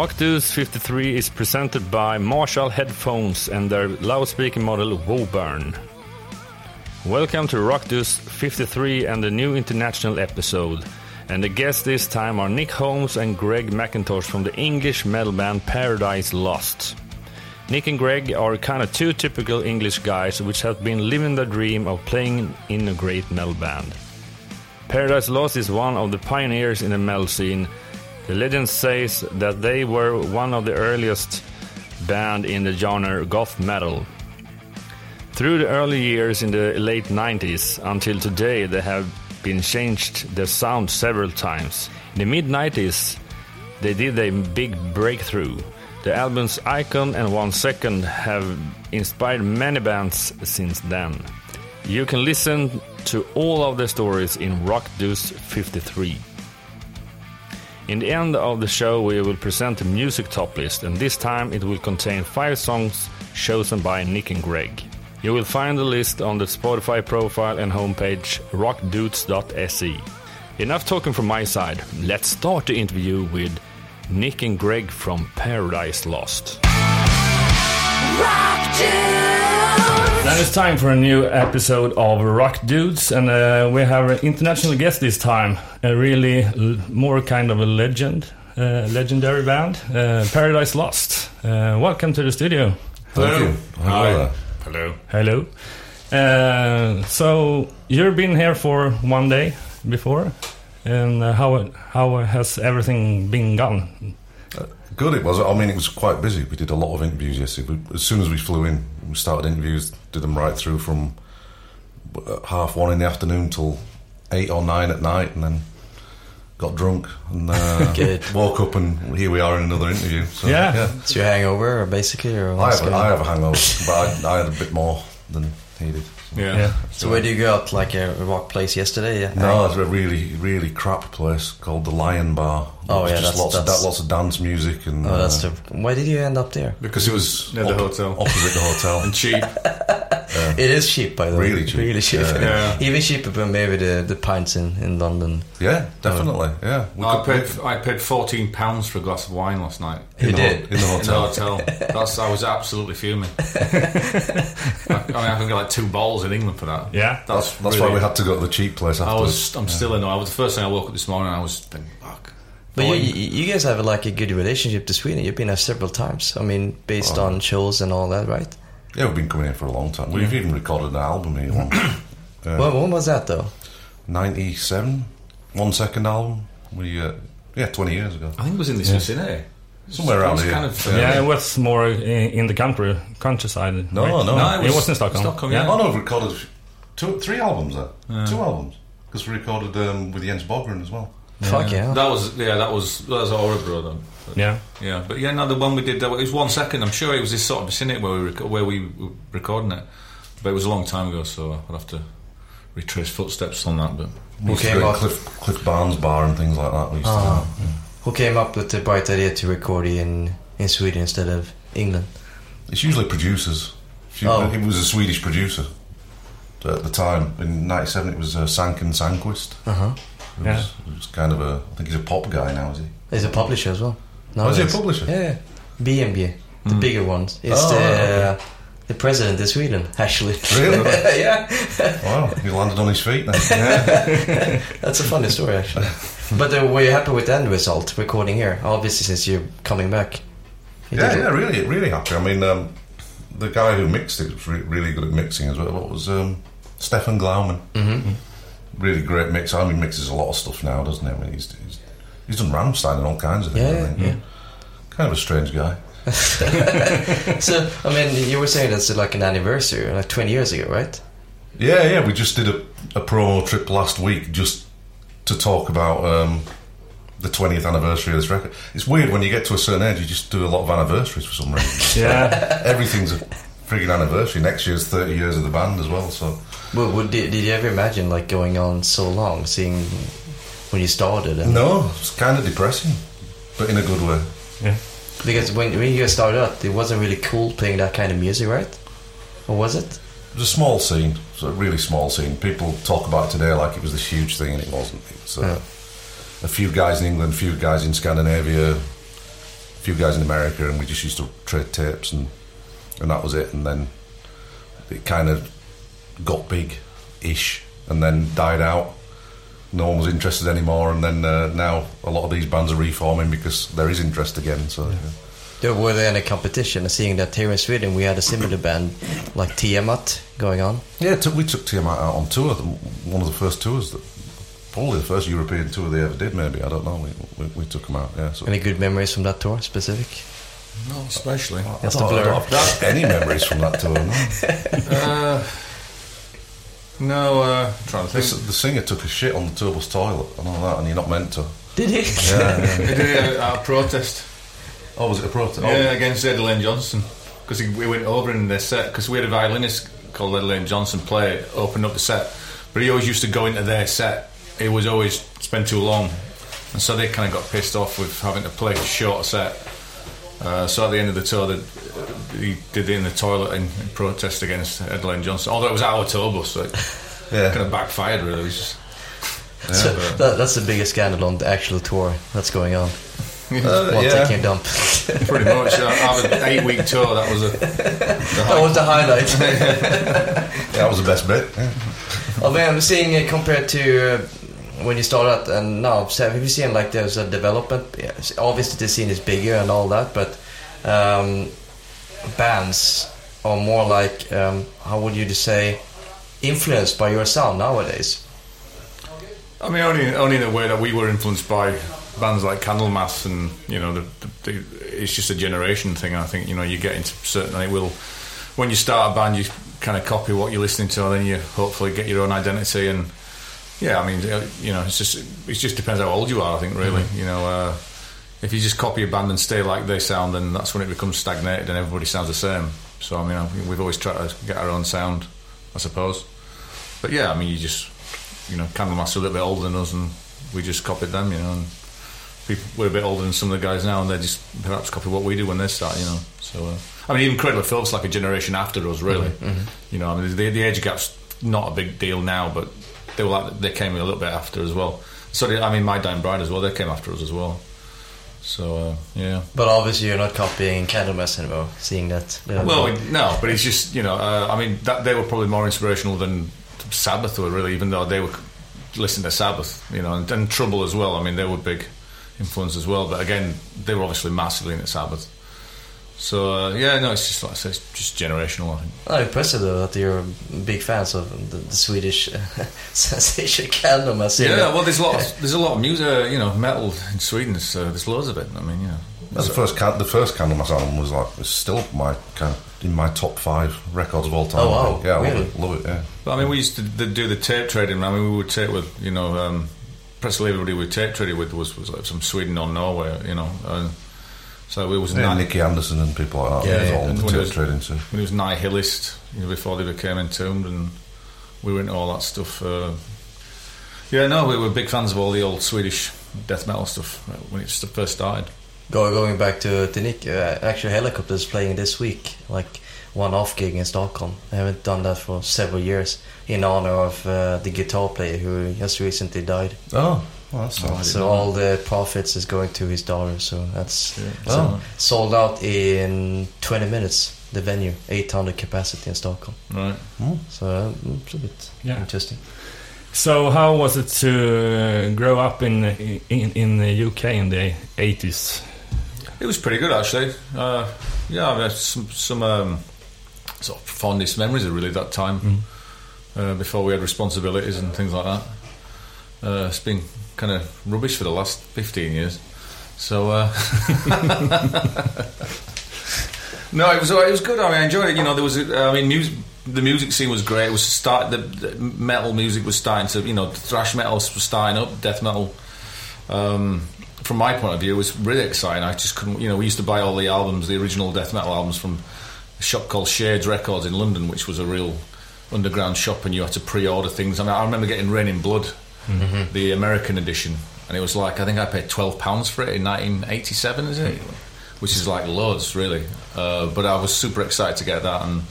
Rock Dudes 53 is presented by Marshall headphones and their loudspeaker model Woburn. Welcome to Rock Dudes 53 and the new international episode. And the guests this time are Nick Holmes and Greg McIntosh from the English metal band Paradise Lost. Nick and Greg are kind of two typical English guys which have been living the dream of playing in a great metal band. Paradise Lost is one of the pioneers in the metal scene. The legend says that they were one of the earliest band in the genre goth metal. Through the early years in the late 90s until today, they have been changed their sound several times. In the mid 90s, they did a big breakthrough. The albums Icon and One Second have inspired many bands since then. You can listen to all of the stories in Rock Dudes 53. In the end of the show, we will present a music top list, and this time it will contain five songs chosen by Nick and Greg. You will find the list on the Spotify profile and homepage rockdudes.se. Enough talking from my side. Let's start the interview with Nick and Greg from Paradise Lost. Now it's time for a new episode of Rock Dudes, and uh, we have an international guest this time. A really l- more kind of a legend, uh, legendary band, uh, Paradise Lost. Uh, welcome to the studio. Thank you. Hello there. Hello. Hello. Uh, so you've been here for one day before, and uh, how how has everything been gone? Good it was. I mean, it was quite busy. We did a lot of interviews yesterday. We, as soon as we flew in, we started interviews, did them right through from uh, half one in the afternoon till eight or nine at night, and then got drunk and uh, woke up, and here we are in another interview. So, Yeah. It's your hangover, or basically, or I have, a, I have a hangover, but I, I had a bit more than he did. Yeah. So where do you go out? Like a rock place yesterday? Yeah. No, it's a really, really crap place called the Lion Bar. Oh, It's yeah, just that's- lots of that's- da- lots of dance music and. Oh, that's uh, the. Why did you end up there? because it was Near the op- hotel. opposite the hotel. and cheap. It is cheap, by the way. Really cheap. Really cheap. Yeah. Yeah. Even cheaper than maybe the the pints in in London. Yeah, definitely. Um, yeah, we I paid I paid fourteen pounds for a glass of wine last night. You in the, did. ho- in the In the hotel. hotel. That's I was absolutely fuming. I, I mean, I can get like two bottles in England for that. Yeah. that's That's really- why we had to go to the cheap place I was. I'm still in. I was the first thing I woke up this morning. I was thinking, fuck. But you, you you guys have like a good relationship to Sweden. You've been there several times. I mean, based Oh. on shows and all that, right? Yeah, we've been coming here for a long time. We've even recorded an album here once. Uh, Well, when was that though? 97, one second album. We, uh, yeah, 20 years ago. I think it was in this vicinity. Somewhere around It's here. kind of- yeah. Yeah, it was more in, in the country, countryside. No, right? no. No, it was in Stockholm. Stockholm, Yeah. yeah. Oh, no, we've recorded two, three albums there. Two albums. Because we recorded um, with Jens Bogren as well. Fuck yeah. That was yeah. That was that was Orebro then. Yeah. Yeah, but yeah, no, the one we did, that it was one second. I'm sure it was this sort of vicinity where we rec- where we were recording it, but it was a long time ago, so I'd have to retrace footsteps on that. But We came up- Cliff, Cliff Barnes Bar and things like that. We used Ah. to, Who came up with the bright idea to record in in Sweden instead of England? It's usually producers. Few- Oh. It was a Swedish producer at the time. In '97, it was uh, Sanken Sanquist. Uh huh. It, Yeah. was, it was kind of a. I think he's a pop guy now, is he? He's a publisher as well. Oh, is he a publisher? Yeah, yeah. BMG, the bigger ones. It's Oh, the okay. uh, the president of Sweden, actually. Really? yeah, Wow, he landed on his feet now. that's a funny story actually. but uh, were you happy with the end result, recording here? Obviously, since you're coming back. You yeah, yeah, really, really happy. I mean, um, the guy who mixed it was re- really good at mixing as well. What was um, Stefan Glaumann? Mhm. Really great mix. I mean, he mixes a lot of stuff now, doesn't he? I mean, he's he's, he's done Rammstein and all kinds of things. Yeah, I think. yeah. Kind of a strange guy. So, I mean, you were saying that's like an anniversary, like 20 years ago, right? Yeah, yeah. We just did a, a promo trip last week just to talk about um, the 20th anniversary of this record. It's weird when you get to a certain age, you just do a lot of anniversaries for some reason. Yeah. Everything's a frigging anniversary. Next year's 30 years of the band as well. So Well, would, did, did you ever imagine like going on so long, seeing when you started? And, no, it's kind of depressing, but in a good way. yeah. Because when, when you started out, it wasn't really cool playing that kind of music, right? Or was it? It was a small scene, so a really small scene. People talk about it today like it was this huge thing, and it wasn't. It was uh, Yeah. a few guys in England, a few guys in Scandinavia, a few guys in America, and we just used to trade tapes, and and that was it. And then it kind of got big, ish, and then died out. No one was interested anymore, and then uh, now a lot of these bands are reforming because there is interest again. So. Yeah. There were there any competition? Seeing that here in Sweden we had a similar band like Tiamat going on. Yeah, t- we took Tiamat out on tour. One of the first tours that probably the first European tour they ever did. Maybe I don't know. We, we, we took them out. Yeah. So. Any good memories from that tour, specific? No, especially. Just a blur. I don't have any memories from that tour. No. Uh, no, uh, trying to The, think. s- the singer took a shit on the Turbos toilet and all that, and you're not meant to. Did he? Yeah, yeah. They did it out of protest. Oh, was it a protest? Yeah, against Ed Lane Johnson. Because we went over in their set, because we had a violinist called Ed Lane Johnson play, opened up the set. But he always used to go into their set. He was always spent too long. And so they kind of got pissed off with having to play a shorter set. Uh, so at the end of the tour, they, he did it in the toilet in, in protest against Ed Lane Johnson. Although it was our tour bus, so it Yeah. kind of backfired really. Just, So that, that's the biggest scandal on the actual tour that's going on. Uh, While yeah. taking a dump. pretty much. Uh, have an eight week tour, that was a. The that was the highlight. Yeah, that was the best bit. Yeah. Oh man, I'm seeing it compared to uh, when you start out and now, have you seen like there's a development? Obviously the scene is bigger and all that, but um, bands are more like um, how would you say influenced by your sound nowadays? I mean, only only in a way that we were influenced by bands like Candlemass, and you know, the, the, the, it's just a generation thing. I think you know, you get into certain. It will when you start a band, you kind of copy what you're listening to, and then you hopefully get your own identity. And yeah, I mean, uh, you know, it's just it just depends how old you are. I think really, you know. Uh, if you just copy a band and stay like they sound, then that's when it becomes stagnated and everybody sounds the same. So I mean, I we've always tried to get our own sound, I suppose. But yeah, I mean, you just you know, Candlemass are a little bit older than us, and we just copied them, you know. And people, we're a bit older than some of the guys now, and they just perhaps copy what we do when they start, you know. So, uh, I mean, even Cradle of Filth's like a generation after us, really. You know, I mean, the, the age gap's not a big deal now, but they were like they came a little bit after as well. So, I mean, My Dying Bride as well, they came after us as well. So, uh, yeah. But obviously you're not copying Candlemass anymore. Seeing that, Well, we- no, but it's just you know, uh, I mean, that they were probably more inspirational than Sabbath were really, even though they were listening to Sabbath, you know, and, and Trouble as well. I mean, they were big influence as well, but again, they were obviously massively into Sabbath. So uh, yeah, no, it's just like I say, it's just generational. I think. Oh, impressive though that you're a big fans of the, the Swedish sensation Candlemass. seeing Yeah, that- well, there's a lot, of, there's a lot of music, uh, you know, metal in Sweden. So there's loads of it. I mean, you know, That's the first can- the first Candlemass album was like it's still my kind of in my top five records of all time. Oh, wow. think. Yeah, I Really? love it. Love it. Yeah. But I mean, we used to d- do the tape trading. I mean, we would tape with, you know, um, practically everybody we tape traded with was, was like from Sweden or Norway, you know. And so it was Yeah, ni- Nicke Andersson and people like that. Yeah, Yeah, yeah. all And the when it was- trading too. when it was nihilist, you know, before they became entombed, and we were into all that stuff. Uh, yeah, no, we were big fans of all the old Swedish death metal stuff uh, when it just first started. Go, going back to, to Nick, uh, actually Hellacopters playing this week, like one off gig in Stockholm. I haven't done that for several years in honor of uh, the guitar player who just recently died. Oh, well, that's Oh, I nice. didn't So all the profits is going to his daughter. So that's Yeah. so sold out in 20 minutes. The venue, 800 capacity in Stockholm. Right. So uh, it's a bit Yeah. interesting. So how was it to uh, grow up in in, in the UK in the 80s? It was pretty good actually. Uh, yeah, I have some, some um, sort of fondest memories of really that time uh, before we had responsibilities and things like that. Uh, it's been kind of rubbish for the last fifteen years. So uh, no, it was it was good. I mean, I enjoyed it. You know, there was I mean, music. The music scene was great. It was start the, the metal music was starting to you know thrash metal was starting up, death metal um, from my point of view, it was really exciting. I just couldn't, you know, we used to buy all the albums, the original death metal albums from a shop called Shades Records in London, which was a real underground shop, and you had to pre-order things. Mean, I remember getting Reign in Blood, the American edition, and it was like I think I paid twelve pounds for it in 1987, is it? Which is like loads, really. Uh, but I was super excited to get that, and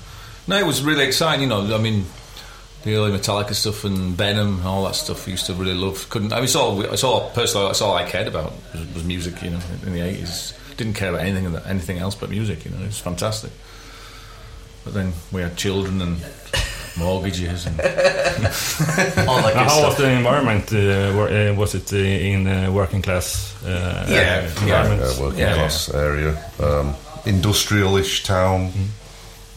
no, it was really exciting. You know, I mean, the early Metallica stuff and Venom and all that stuff I used to really love. Couldn't I mean it's all it's all personally that's all I cared about was, was music, you know, in the eighties. didn't care about anything anything else but music. You know, it was fantastic. But then we had children and mortgages and All that how was the environment? Uh, uh, was it uh, in working class uh, Yeah, yeah, environment? uh, working Yeah, class area, um, industrialish town,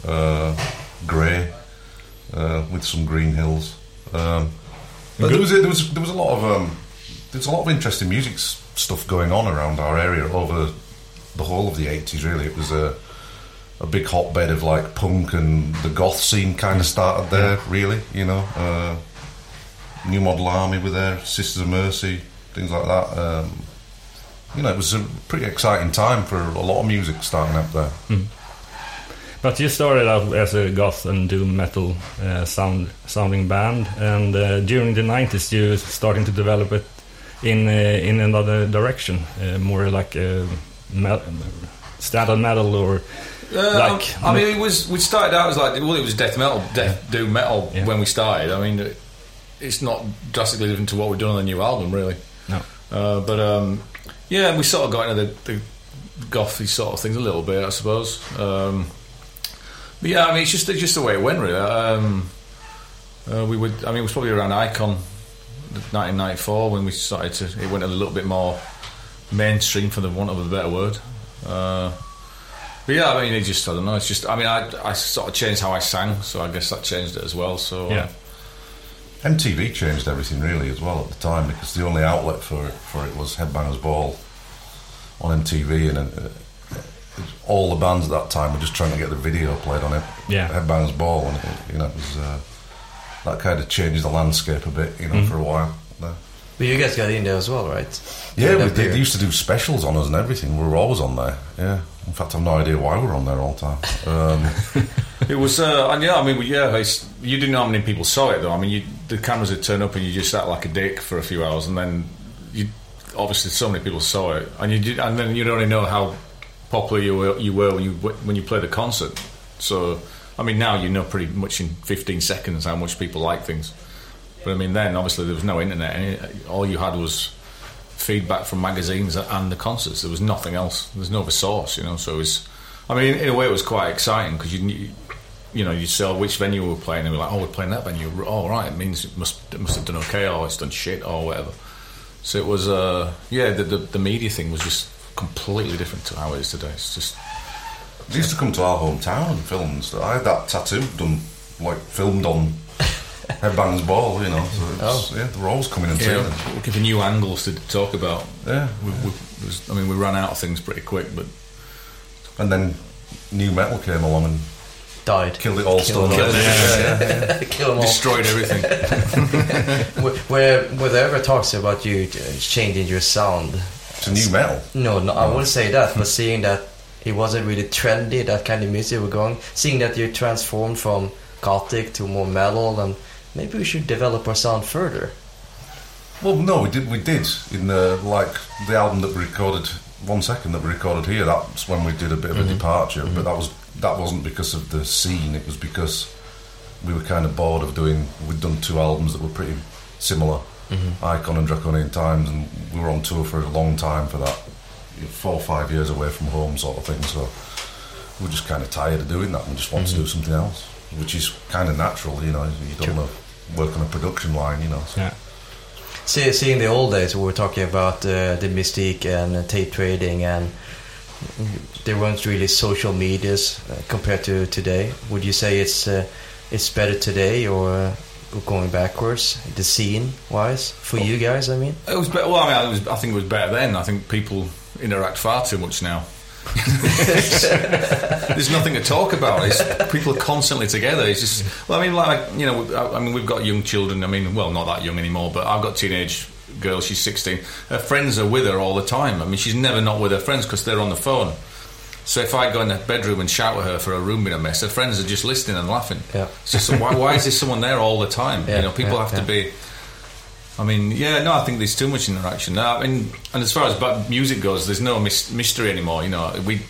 uh, grey, uh, with some green hills. Um, but there was, a, there was there was a lot of um, there's a lot of interesting music s- stuff going on around our area over the whole of the 80s. Really, it was a a big hotbed of like punk and the goth scene kind of started there. Really, you know, uh, New Model Army were there, Sisters of Mercy, things like that. Um, you know, it was a pretty exciting time for a lot of music starting up there. But you started out as a goth and doom metal uh, sound sounding band, and uh, during the 90s you were starting to develop it in uh, in another direction, uh, more like standard metal or Uh, like. I mean, it was we started out as like well, it was death metal, death doom metal Yeah. when we started. I mean, it- it's not drastically different to what we've done on the new album, really. no. Uh, but um, yeah, we sort of got into the, the gothy sort of things a little bit, I suppose. Um, but yeah, I mean, it's just it's just the way it went, really. Um, uh, we would, I mean, it was probably around Icon, 1994, when we started to. It went a little bit more mainstream, for the want of a better word. Uh, but yeah, I mean, it just I don't know. It's just I mean, I I sort of changed how I sang, so I guess that changed it as well. So uh, Yeah. MTV changed everything really as well at the time because the only outlet for for it was Headbangers Ball on MTV, and uh, all the bands at that time were just trying to get the video played on it. Yeah. Headbangers Ball, and it, you know, it was uh, that kind of changed the landscape a bit, you know, Mm-hmm. for a while. there. But you guys got in there as well, right? Yeah, we, that they, they used to do specials on us and everything. We were always on there. Yeah, in fact, I've no idea why we're on there all the time. Um, It was, uh, and yeah, I mean, yeah, you didn't know how many people saw it though. I mean, you, the cameras would turn up and you just sat like a dick for a few hours, and then you obviously so many people saw it, and you did, and then you'd only know how popular you were, you were when you when you played the concert. So, I mean, now you know pretty much in 15 seconds how much people like things. But I mean, then obviously there was no internet. All you had was feedback from magazines and the concerts. There was nothing else. There's no other source, you know. So it was, I mean, in a way, it was quite exciting because you, you know, you saw which venue we were playing, and we're like, oh, we're playing that venue. Oh, right, it means it must it must have done okay, or it's done shit, or whatever. So it was, uh, yeah, the, the the media thing was just completely different to how it is today. It's just they used to come to our hometown and film and. I had that tattoo done, like filmed on Headbangers Ball, you know. So it was, yeah, they were always coming and seeing yeah, it. looking for new angles to talk about. Yeah, We, we, was, I mean, we ran out of things pretty quick, but and then new metal came along and Died. killed it all. Killed Stone them. Age. Yeah, yeah. Kill them all. destroyed everything. Were, were, were there ever talks about you uh, changing your sound? To new metal. No, no, I wouldn't say that, but seeing that it wasn't really trendy, that kind of music we're going, seeing that you transformed from gothic to more metal, and maybe we should develop our sound further. Well, no, we did. We did in the like the album that we recorded. One second that we recorded here. That's when we did a bit of a mm-hmm. departure. But mm-hmm. that was that wasn't because of the scene. It was because we were kind of bored of doing. We'd done two albums that were pretty similar, mm-hmm. Icon and Draconian Times, and we were on tour for a long time for that, four or five years away from home, sort of thing. So we were just kind of tired of doing that and just wanted to do something else, which is kind of natural, you know. You don't want to work on a production line, you know. So. Yeah. See, seeing the old days, we were talking about uh, the mystique and uh, tape trading, and there weren't really social medias uh, compared to today. Would you say it's uh, it's better today or uh, going backwards, the scene wise for you guys? I mean, It was better. Well, I mean, it was, I think it was better then. I think people interact far too much now. There's nothing to talk about. It's, people are constantly together. It's just. Well, I mean, like you know, I, I mean, we've got young children. I mean, well, not that young anymore, but I've got teenage girl. She's 16. Her friends are with her all the time. I mean, she's never not with her friends because they're on the phone. So if I go in the bedroom and shout at her for her room being a mess, her friends are just listening and laughing. Yeah. It's just why, why is there someone there all the time? Yeah, you know, people yeah, have to be. I mean, yeah, no, I think there's too much interaction. I mean, and as far as music goes, there's no mystery anymore. You know, we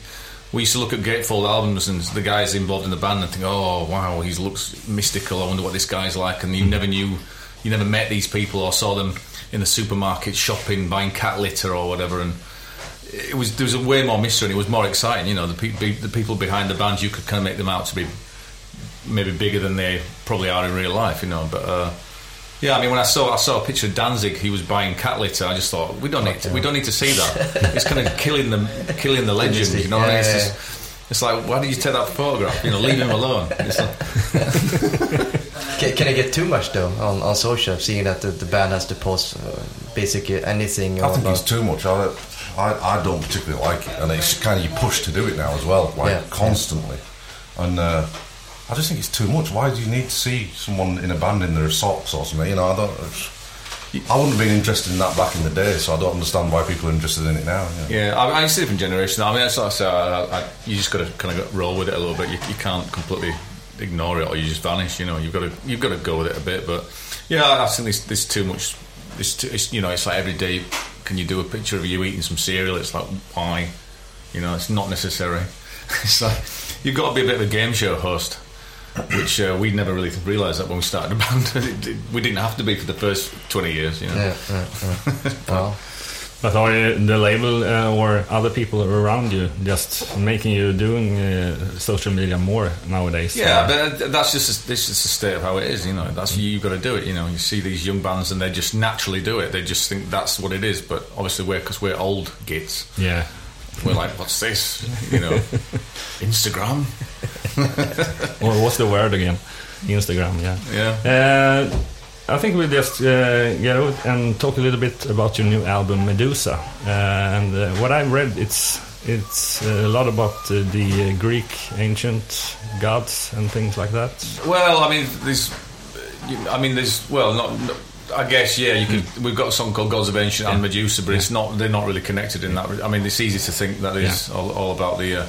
we used to look at Gatefold albums and the guys involved in the band and think, oh wow, he looks mystical. I wonder what this guy's like. And you never knew, you never met these people or saw them in the supermarket shopping, buying cat litter or whatever. And it was there was a way more mystery. and It was more exciting. You know, the, pe- the people behind the bands you could kind of make them out to be maybe bigger than they probably are in real life. You know, but. Uh, yeah, I mean, when I saw I saw a picture of Danzig, he was buying cat litter. I just thought we don't need to, we don't need to see that. it's kind of killing the killing the legend. You know, what I mean? it's, Yeah, just, it's like why did you take that photograph? You know, leave him alone. It's like, Can, can it get too much though on, on social, seeing that the, the band has to post uh, basically anything? I think about- it's too much. I, I, I don't particularly like it, and it's kind of you push to do it now as well, like Yeah. constantly. And uh, I just think it's too much. Why do you need to see someone in a band in their socks or something? You know, I don't. I wouldn't have been interested in that back in the day, so I don't understand why people are interested in it now. Yeah, I, I, it's different generation. I mean, that's what I say. I, I, you just got to kind of roll with it a little bit. You, you can't completely ignore it, or you just vanish. You know, you've got to you've got to go with it a bit. But yeah, I think there's, there's too much. There's too, it's, you know, it's like every day. Can you do a picture of you eating some cereal? It's like why? You know, it's not necessary. it's like you've got to be a bit of a game show host. Which uh, we never really realised that when we started the band. It- it- we didn't have to be for the first twenty years, you know. Yeah, yeah, yeah. well, But are you, the label uh, or other people around you just making you doing uh, social media more nowadays? Yeah, Or- but uh, that's just this is the state of how it is. You know, that's you've got to do it. You know, you see these young bands and they just naturally do it. They just think that's what it is. But obviously, we're because we're old gits. yeah. We're like, what's this? You know, Instagram. Or what's the word again? Instagram, yeah. Yeah. Uh, I think we'll just uh, get out and talk a little bit about your new album Medusa. Uh, and uh, what I read, it's it's a lot about uh, the uh, Greek ancient gods and things like that. Well, I mean, there's, I mean, there's, well, not. not I guess yeah. You could. We've got a song called "Gods of Ancient" and Medusa, but it's not. They're not really connected in that. I mean, it's easy to think that it's all, all about the. Uh,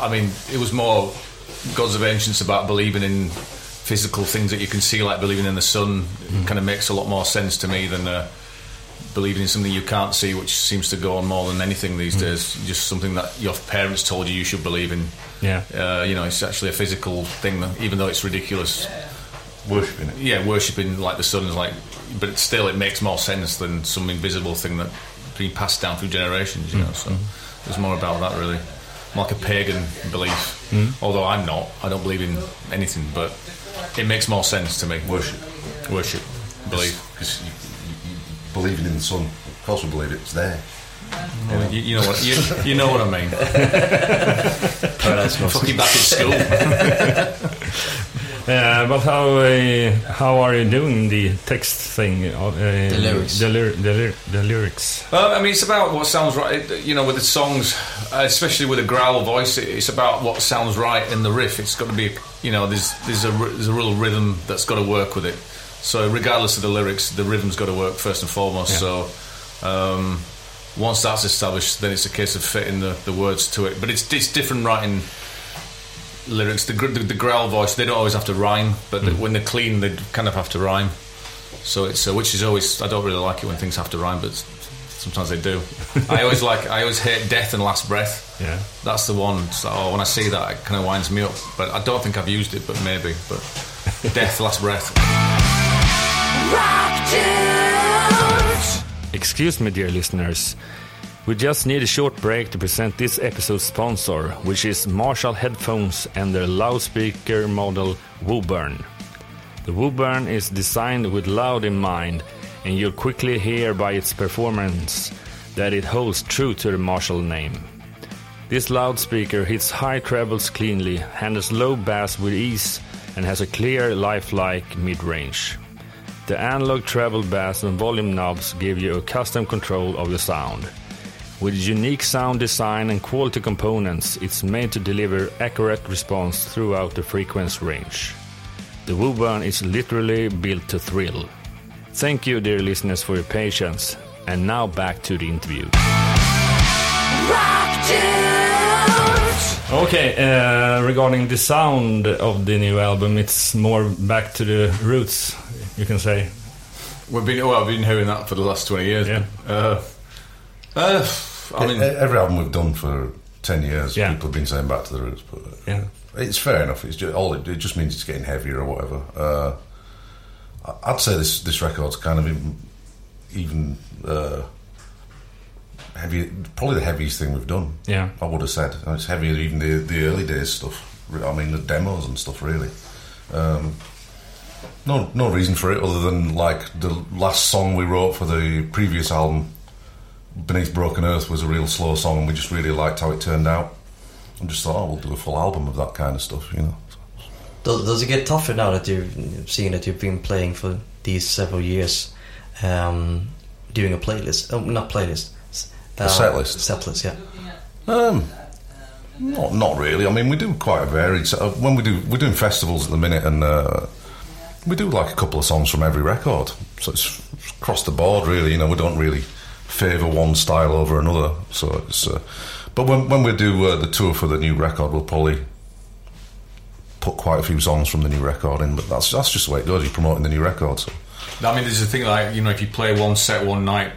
I mean, it was more "Gods of Ancient's" about believing in physical things that you can see, like believing in the sun. It kind of makes a lot more sense to me than. Uh, Believing in something you can't see, which seems to go on more than anything these days. Just something that your parents told you you should believe in. Yeah. Uh, you know, it's actually a physical thing, even though it's ridiculous Worshipping it. yeah, worshipping like the sun is like, but still it makes more sense than some invisible thing that being passed down through generations. You know, so there's more about that really, like a pagan belief. Although I'm not, I don't believe in anything, but it makes more sense to me. Worship. worship, belief. Because you, you, you believing in the sun. Of course, we believe it's there. You, you know what you, you know what I mean. Fucking back at school. Uh, but how uh, how are you doing the text thing? Uh, the lyrics. The, lyr- the, lyr- the lyrics. Well, I mean, it's about what sounds right. You know, with the songs, uh, especially with a growl voice, it's about what sounds right in the riff. It's got to be, you know, there's there's a r- there's a real rhythm that's got to work with it. So, regardless of the lyrics, the rhythm's got to work first and foremost. Yeah. So, um, once that's established, then it's a case of fitting the, the words to it. But it's it's different writing lyrics. The, the the growl voice, they don't always have to rhyme, but the, when they're clean, they kind of have to rhyme. So it's uh, which is always I don't really like it when things have to rhyme, but sometimes they do. I always like I always hate death and last breath. Yeah. That's the one. It's like, oh, when I see that, it kind of winds me up. But I don't think I've used it, but maybe. But death, last breath. Excuse me, dear listeners. We just need a short break to present this episode's sponsor, which is Marshall headphones and their loudspeaker model Woburn. The Woburn is designed with loud in mind, and you'll quickly hear by its performance that it holds true to the Marshall name. This loudspeaker hits high trebles cleanly, handles low bass with ease, and has a clear, lifelike mid range. The analog treble bass and volume knobs give you a custom control of the sound. With unique sound design and quality components, it's made to deliver accurate response throughout the frequency range. The Woburn is literally built to thrill. Thank you, dear listeners, for your patience. And now back to the interview. Okay, uh, regarding the sound of the new album, it's more back to the roots, you can say. We've been well, I've been hearing that for the last twenty years. Yeah. Uh, uh, I mean, Every album we've done for 10 years, Yeah. people have been saying back to the roots. But Yeah. It's fair enough. It's just, all it, it just means it's getting heavier or whatever. Uh, I'd say this this record's kind of even, even uh, heavy, probably the heaviest thing we've done. Yeah. I would have said And it's heavier than even the the early days stuff. I mean, the demos and stuff, really. Um, no, no reason for it other than like the last song we wrote for the previous album, Beneath Broken Earth, was a real slow song, and we just really liked how it turned out. And just thought, oh, we'll do a full album of that kind of stuff, you know. Does, does it get tougher now that you've seen that you've been playing for these several years, um, doing a playlist? Oh, not playlist. s- A set list. Set list, yeah. Um, not not really. I mean, we do quite a varied. Uh, when we do, we're doing festivals at the minute, and uh, we do like a couple of songs from every record. So it's across the board, really. You know, we don't really favour one style over another. So it's. Uh, but when when we do uh, the tour for the new record, we'll probably put quite a few songs from the new record in. But that's that's just the way it goes. You're promoting the new record. So. I mean, there's a thing like you know, if you play one set one night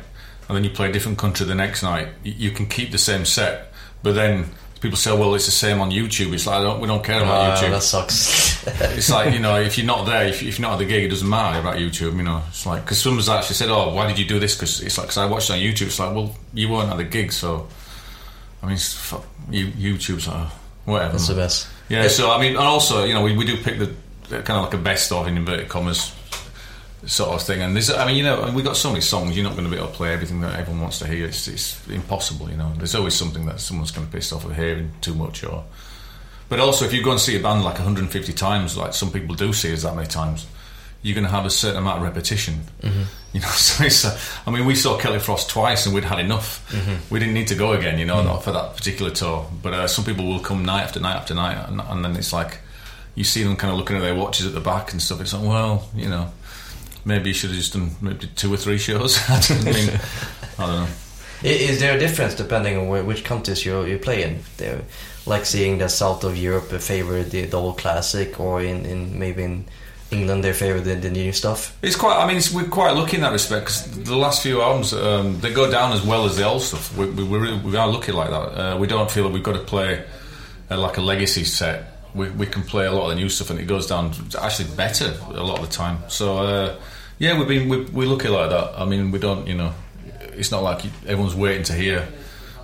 and then you play a different country the next night, you can keep the same set, but then people say, "Well, it's the same on YouTube." It's like I don't, we don't care about Uh, YouTube. that sucks. It's like you know, if you're not there, if, if you're not at the gig, it doesn't matter about YouTube. You know, it's like because someone's actually said, "Oh, why did you do this?" Because it's like because I watched it on YouTube. It's like, well, you weren't at the gig, so I mean, fuck, you, YouTube's like, whatever. That's the best. Yeah, so I mean, and also, you know, we, we do pick the the kind of like a best of in inverted commas sort of thing. And there's, I mean, you know, we got so many songs. You're not going to be able to play everything that everyone wants to hear. It's, it's impossible, you know. There's always something that someone's kind of pissed off of hearing too much, or. But also, if you go and see a band like 150 times, like some people do see us that many times, you're going to have a certain amount of repetition. You know, so it's. Uh, I mean, we saw Celtic Frost twice, and we'd had enough. We didn't need to go again, you know, not for that particular tour. But uh, some people will come night after night after night, and, and then it's like you see them kind of looking at their watches at the back and stuff. It's like, well, you know, maybe you should have just done maybe two or three shows. I don't mean, I don't know. Is there a difference depending on where, which countries you you play in? There, like seeing the south of Europe favor the, the old classic, or in, in maybe in England they favor the, the new stuff. It's quite. I mean, it's, we're quite lucky in that respect because the last few albums um, they go down as well as the old stuff. We, we, we're really- we are lucky like that. Uh, we don't feel that we've got to play uh, like a legacy set. We, we can play a lot of the new stuff, and it goes down actually better a lot of the time. So uh, yeah, we've been we, we're lucky like that. I mean, we don't. You know, it's not like everyone's waiting to hear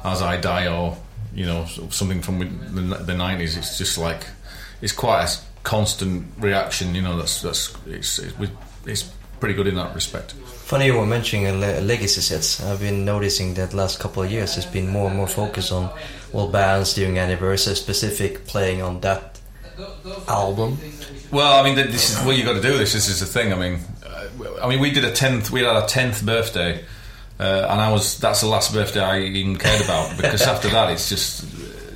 "As I Die" or you know something from the, 90s. It's just like it's quite a constant reaction. You know, that's that's it's it's, it's pretty good in that respect. Funny you were mentioning legacy sets. I've been noticing that last couple of years there's been more and more focus on well bands doing anniversary specific playing on that album. Well, I mean, this is what you got to do this. This is the thing. I mean, uh, I mean, we did a tenth. We had our tenth birthday, uh, and I was that's the last birthday I even cared about because after that, it's just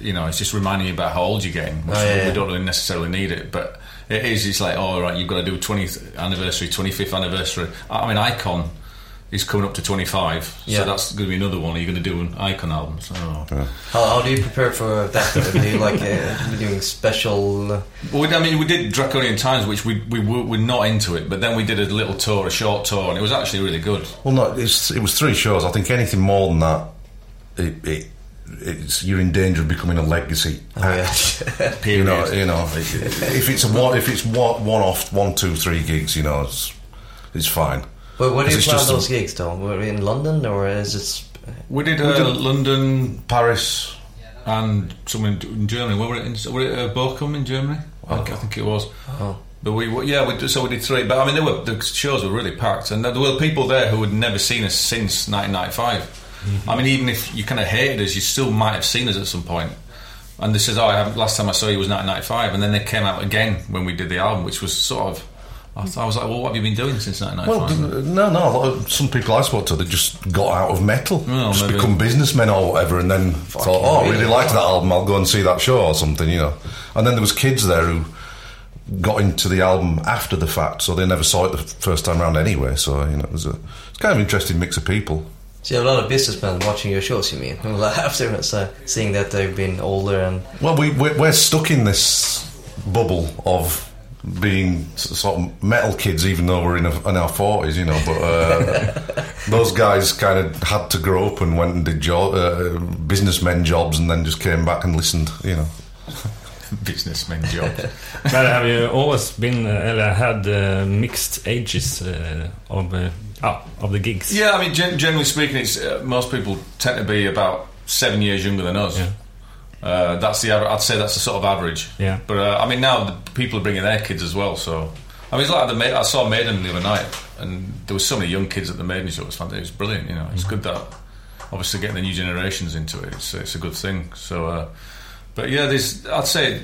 you know, it's just reminding you about how old you're getting. Which Oh, yeah, we don't really necessarily need it, but it is. It's like, oh, all right, you've got to do 20th anniversary, 25th anniversary. I mean, Icon is coming up to 25, Yeah. so that's going to be another one. Are you going to do an Icon album? So, How, how do you prepare for that? do you like uh, doing special? Uh, Well, we, I mean, we did Draconian Times, which we we were, we're not into it, but then we did a little tour, a short tour, and it was actually really good. Well, no, it's, it was three shows. I think anything more than that, it, it, it's you're in danger of becoming a legacy. oh yeah. You know, you know, if it's a one, if it's one, one off, one, two, three gigs, you know, it's it's fine. Well, where do you It's plan those gigs though? Were in London or is it? We did, uh, did- London Paris, and somewhere in, in Germany. Where were it? In, were it uh, Bochum in Germany? I, think, I think it was. Oh. But we, yeah, we so we did three. But I mean, they were, the shows were really packed, and there were people there who had never seen us since 1995. I mean, even if you kind of hated us, you still might have seen us at some point. And they says, "Oh, I last time I saw you was 1995," and then they came out again when we did the album, which was sort of. I, th- I was like, "Well, what have you been doing since 1995?" Well, no, no. a lot of- Some people I spoke to, they just got out of metal, Oh, just maybe. become businessmen or whatever, and then thought, "Oh, I really liked that album. I'll go and see that show or something," you know. And then there was kids there who got into the album after the fact, so they never saw it the first time round anyway. So you know, it was a it's kind of interesting mix of people. So you have a lot of businessmen watching your shows. You mean after so seeing that they've been older and Well, we we're, we're stuck in this bubble of being sort of metal kids, even though we're in, a, in our forties, you know. But uh, those guys kind of had to grow up and went and did jo- uh, businessmen jobs, and then just came back and listened, you know. businessman jobs. But have you always been uh, eller had uh, mixed ages uh, of uh, Oh, of the gigs. Yeah, I mean, gen- generally speaking, it's uh, most people tend to be about seven years younger than us. Yeah. Uh, that's the I'd say that's the sort of average. Yeah. But uh, I mean, now the people are bringing their kids as well. So I mean, it's like the Ma- I saw Maiden the other night, and there was so many young kids at the Maiden show. It was fantastic. It was brilliant. You know, it's good that obviously getting the new generations into it. It's, it's a good thing. So, uh, but yeah, there's I'd say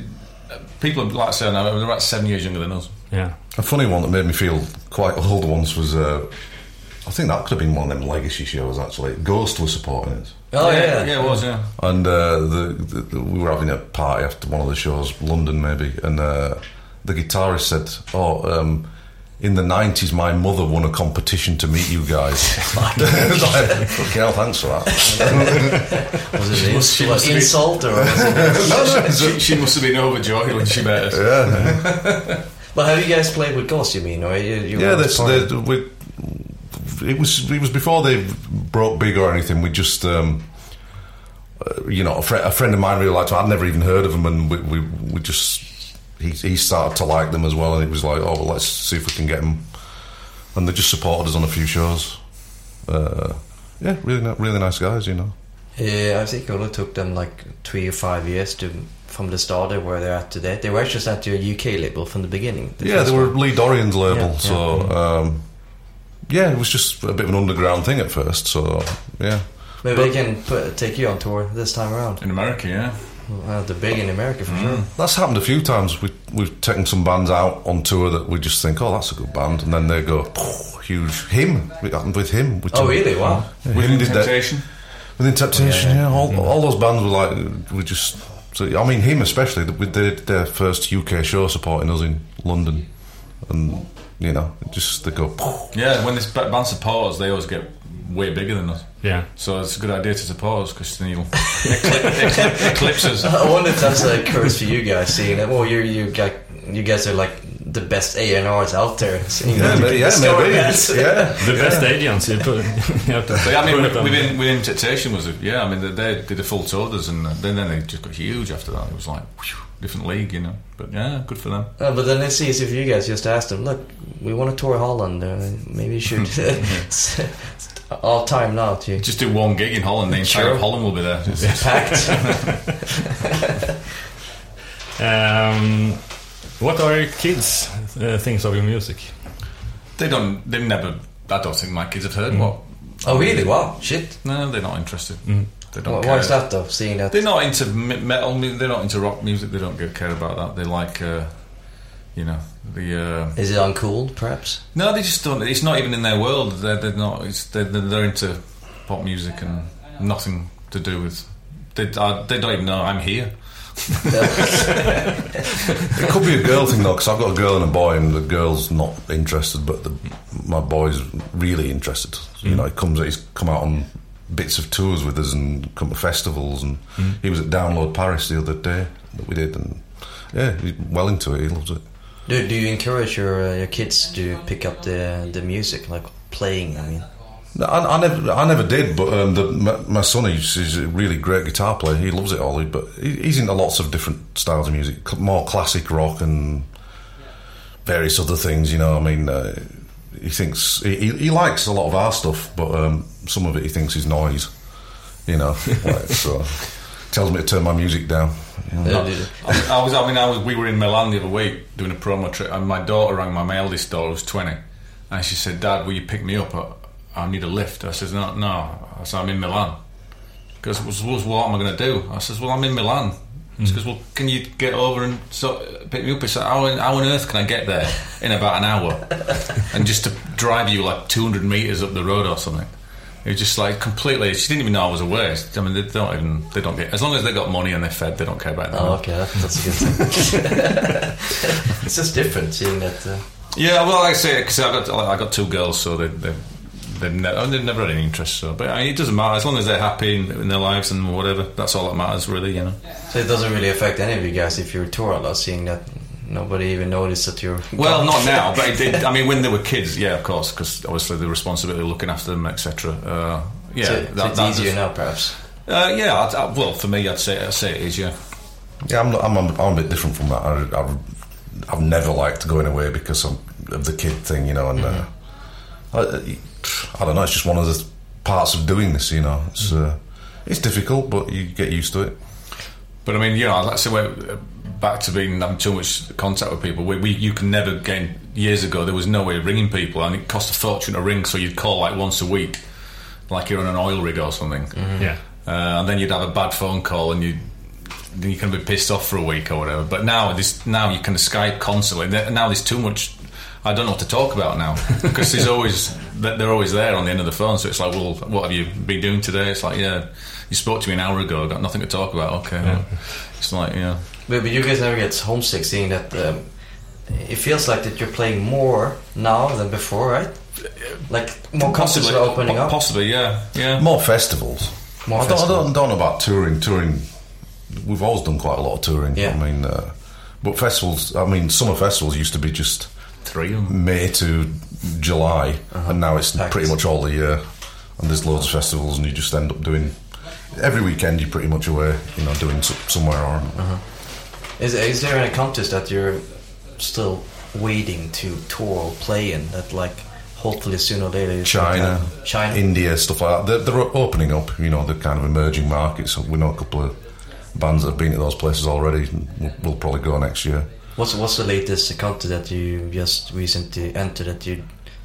uh, people like I say now they're about seven years younger than us. Yeah. A funny one that made me feel quite old once was, uh, I think that could have been one of them legacy shows actually. Ghost was supporting us. Oh yeah, yeah, it was. Yeah. And uh, the, the, the, we were having a party after one of the shows, London maybe, and uh, the guitarist said, "Oh, um, in the '90s, my mother won a competition to meet you guys." like, fucking hell, thanks for that. Was it an she ins- must have insult or? Was it no, no, she, she must have been overjoyed when she met us. yeah, But have you guys played with Ghost? You mean, or you? you yeah. were This, the, we, it was it was before they broke big or anything. We just. Um, uh, you know, a, fri a friend of mine really liked them. I'd never even heard of them, and we, we, we just he, he started to like them as well, and it was like, oh, well, let's see if we can get them. And they just supported us on a few shows. Uh, yeah, really, really nice guys, you know. Yeah, I think it only took them like three or five years to from the start of where they're at today. They were just at your UK label from the beginning. the yeah, they were. Lee Dorrian's label, Yeah, yeah. so um, yeah, it was just a bit of an underground thing at first. So yeah, Maybe they can put, take you on tour this time around. In America, yeah. Well, they're big in America for sure. Mm. that's happened a few times. We we've taken some bands out on tour that we just think, oh, that's a good band, and then they go huge. Him, it happened with him. With Oh, really? Wow. Yeah, him Within did that. Temptation. Within Temptation, Yeah, yeah, yeah. all, mm. all those bands were like, we just. So I mean, him especially. We did their first UK show supporting us in London, and you know, just they go. Yeah, when this ba- band support us, they always get way bigger than us. Yeah. So it's a good idea to support us because then you'll eclip, eclip, eclipse us. I wonder if that's a curse for you guys, seeing that. Well, you you you guys are like the best A and R's out there. Seeing Yeah, that you ma- can yeah, maybe. Yeah, The best agents. You, put, you have to yeah, I mean, put it on- within, within Temptation was a, yeah. I mean, they, they did a full tour with us, and then then they just got huge after that. It was like whew, different league, you know. But yeah, good for them. Uh, but then it's easy for you guys just ask them, look, we want to tour Holland. Uh, maybe you should. all time now to Just do one gig in Holland, the entire Sure. Holland will be there. It's- packed. Um, what are your kids uh, things of your music? They don't. They never. I don't think my kids have heard what. oh, really? Wow, shit. No, they're not interested. They don't. Why, care. why is that though? Seeing that. They're not into metal. mu- They're not into rock music. They don't care about that. They like, uh, you know, the. Uh, Is it uncool, perhaps? no, they just don't. It's not even in their world. They're, they're not. It's, they're, they're they're into pop music and nothing to do with. They, uh, they don't even know I'm here. it could be a girl thing though, because I've got a girl and a boy, and the girl's not interested, but the, my boy's really interested. You know, he comes, he's come out on bits of tours with us and come to festivals, and he was at Download Paris the other day that we did, and yeah, he's well into it. He loves it. Do, do you encourage your uh, your kids to pick up the the music, like playing? I mean, No, I, I never, I never did. But um, the, my, my son, he's, he's a really great guitar player. He loves it all. But he, he's into lots of different styles of music, cl- more classic rock and various other things. You know, I mean, uh, he thinks he, he, he likes a lot of our stuff, but um, some of it he thinks is noise. You know, like, so tells me to turn my music down. do- I, I was. I mean, I was. We were in Milan the other week doing a promo trip, and my daughter rang my, my eldest daughter, who's twenty, and she said, "Dad, will you pick me up? I, need a lift." I says, "No, no." I said, "I'm in Milan." Because well, what am I going to do? I says, "Well, I'm in Milan." She goes, "Well, can you get over and so, pick me up?" I said, how, on- how on earth can I get there in about an hour, and just to drive you like 200 meters up the road or something? It was just like completely. She didn't even know I was away. I mean, they don't even. They don't get as long as they got money and they're fed. They don't care about that. oh, okay, that's a good thing. it's just different seeing that. Uh, Yeah, well, like I say because I got I got two girls, so they they they've, ne- they've never had any interest. So, but I mean, it doesn't matter as long as they're happy in, in their lives and whatever. That's all that matters, really. You know. so it doesn't really affect any of you guys if you're tour a lot, seeing that nobody even noticed that you're. Well, gone. not now, but it did. I mean, when they were kids, yeah, of course, because obviously the responsibility of looking after them, etc. Uh, yeah, so, so it's easier now, perhaps. Uh, yeah, I'd, I, well, for me, I'd say I'd say it is. Yeah. Yeah, I'm, not, I'm, I'm, I'm a bit different from that. I, I've, I've never liked going away because of, of the kid thing, you know. And uh, I, I don't know. It's just one of the parts of doing this. You know, it's uh, it's difficult, but you get used to it. But I mean, you know, let's say we're back to being having too much contact with people. We, we you can never gain. Years ago, there was no way of ringing people, and it cost a fortune to ring. So you'd call like once a week, like you're on an oil rig or something. Yeah. uh, and then you'd have a bad phone call and you then you can be pissed off for a week or whatever. But now this now you can Skype constantly. Now there's too much. I don't know what to talk about now because there's always they're always there on the end of the phone. So it's like, well, what have you been doing today? It's like, yeah, you spoke to me an hour ago. Got nothing to talk about. Okay, well, it's like, yeah. But, but you guys never get homesick seeing that. Um, it feels like that you're playing more now than before, right? Like more concerts are opening up. Possibly, yeah, yeah. More festivals. More I, don't, I don't, don't know about touring. Touring, we've always done quite a lot of touring. Yeah. I mean, uh, but festivals. I mean, summer festivals used to be just Three. May to July, uh-huh. and now it's pretty much all the year. And there's loads of festivals, and you just end up doing every weekend. You're pretty much away, you know, doing somewhere or. Uh-huh. Is, is there any contest that you're still waiting to tour or play in that like hopefully sooner or later gonna uh, China, happen? China India, stuff like that. They're, they're opening up, you know, the kind of emerging markets. We know a couple of bands that have been to those places already. We'll, we'll probably go next year. What's what's the latest account that you just recently entered that you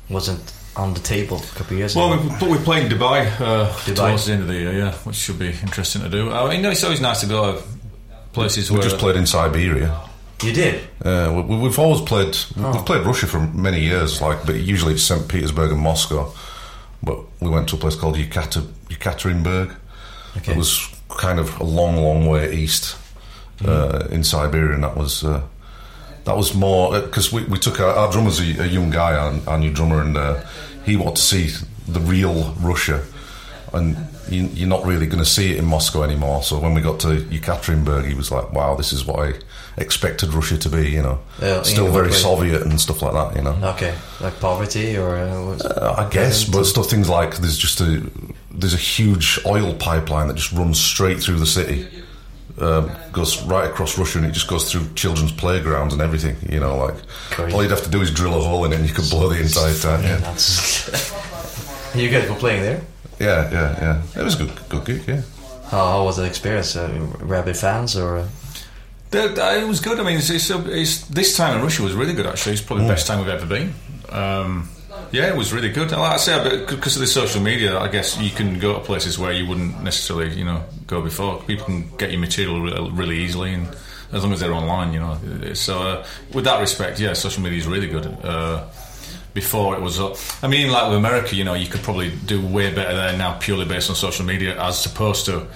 wasn't on the table a couple of years Well, ago? we, but we're playing Dubai, uh, Dubai. towards the end of the year, yeah, which should be interesting to do. I mean, it's always nice to go to places where We where just played in Siberia. You did. Uh, we, we've always played. Oh. We've played Russia for many years, like, but usually it's St. Petersburg and Moscow. But we went to a place called Yekata, Yekaterinburg. Okay. It was kind of a long, long way east uh, in Siberia, and that was uh, that was more because we, we took our, our drummer's a, a young guy, our, our new drummer, and uh, he wanted to see the real Russia, and you, you're not really going to see it in Moscow anymore. So when we got to Yekaterinburg, he was like, "Wow, this is what I expected Russia to be," you know, still very way? Soviet and stuff like that, you know. Okay, like poverty or uh, Uh, I guess, but stuff things like there's just a there's a huge oil pipeline that just runs straight through the city, um, goes right across Russia, and it just goes through children's playgrounds and everything. You know, like Crazy. all you'd have to do is drill a hole in it, and you could blow the entire town. Yeah, That's you guys were playing there. yeah, yeah, yeah. It was a good, good gig. Yeah, How, how was the experience? Uh, rabid fans or? Uh, The- the- it was good. I mean, it's, it's, it's, this time in Russia was really good. Actually, it's probably the best time we've ever been. Um, yeah, it was really good. Like I say, because of the social media, I guess you can go to places where you wouldn't necessarily, you know, go before. People can get your material really, easily, and as long as they're online, you know. So, uh, with that respect, yeah, social media is really good. Uh, before it was, uh, I mean, like with America, you know, you could probably do way better there now purely based on social media, as opposed to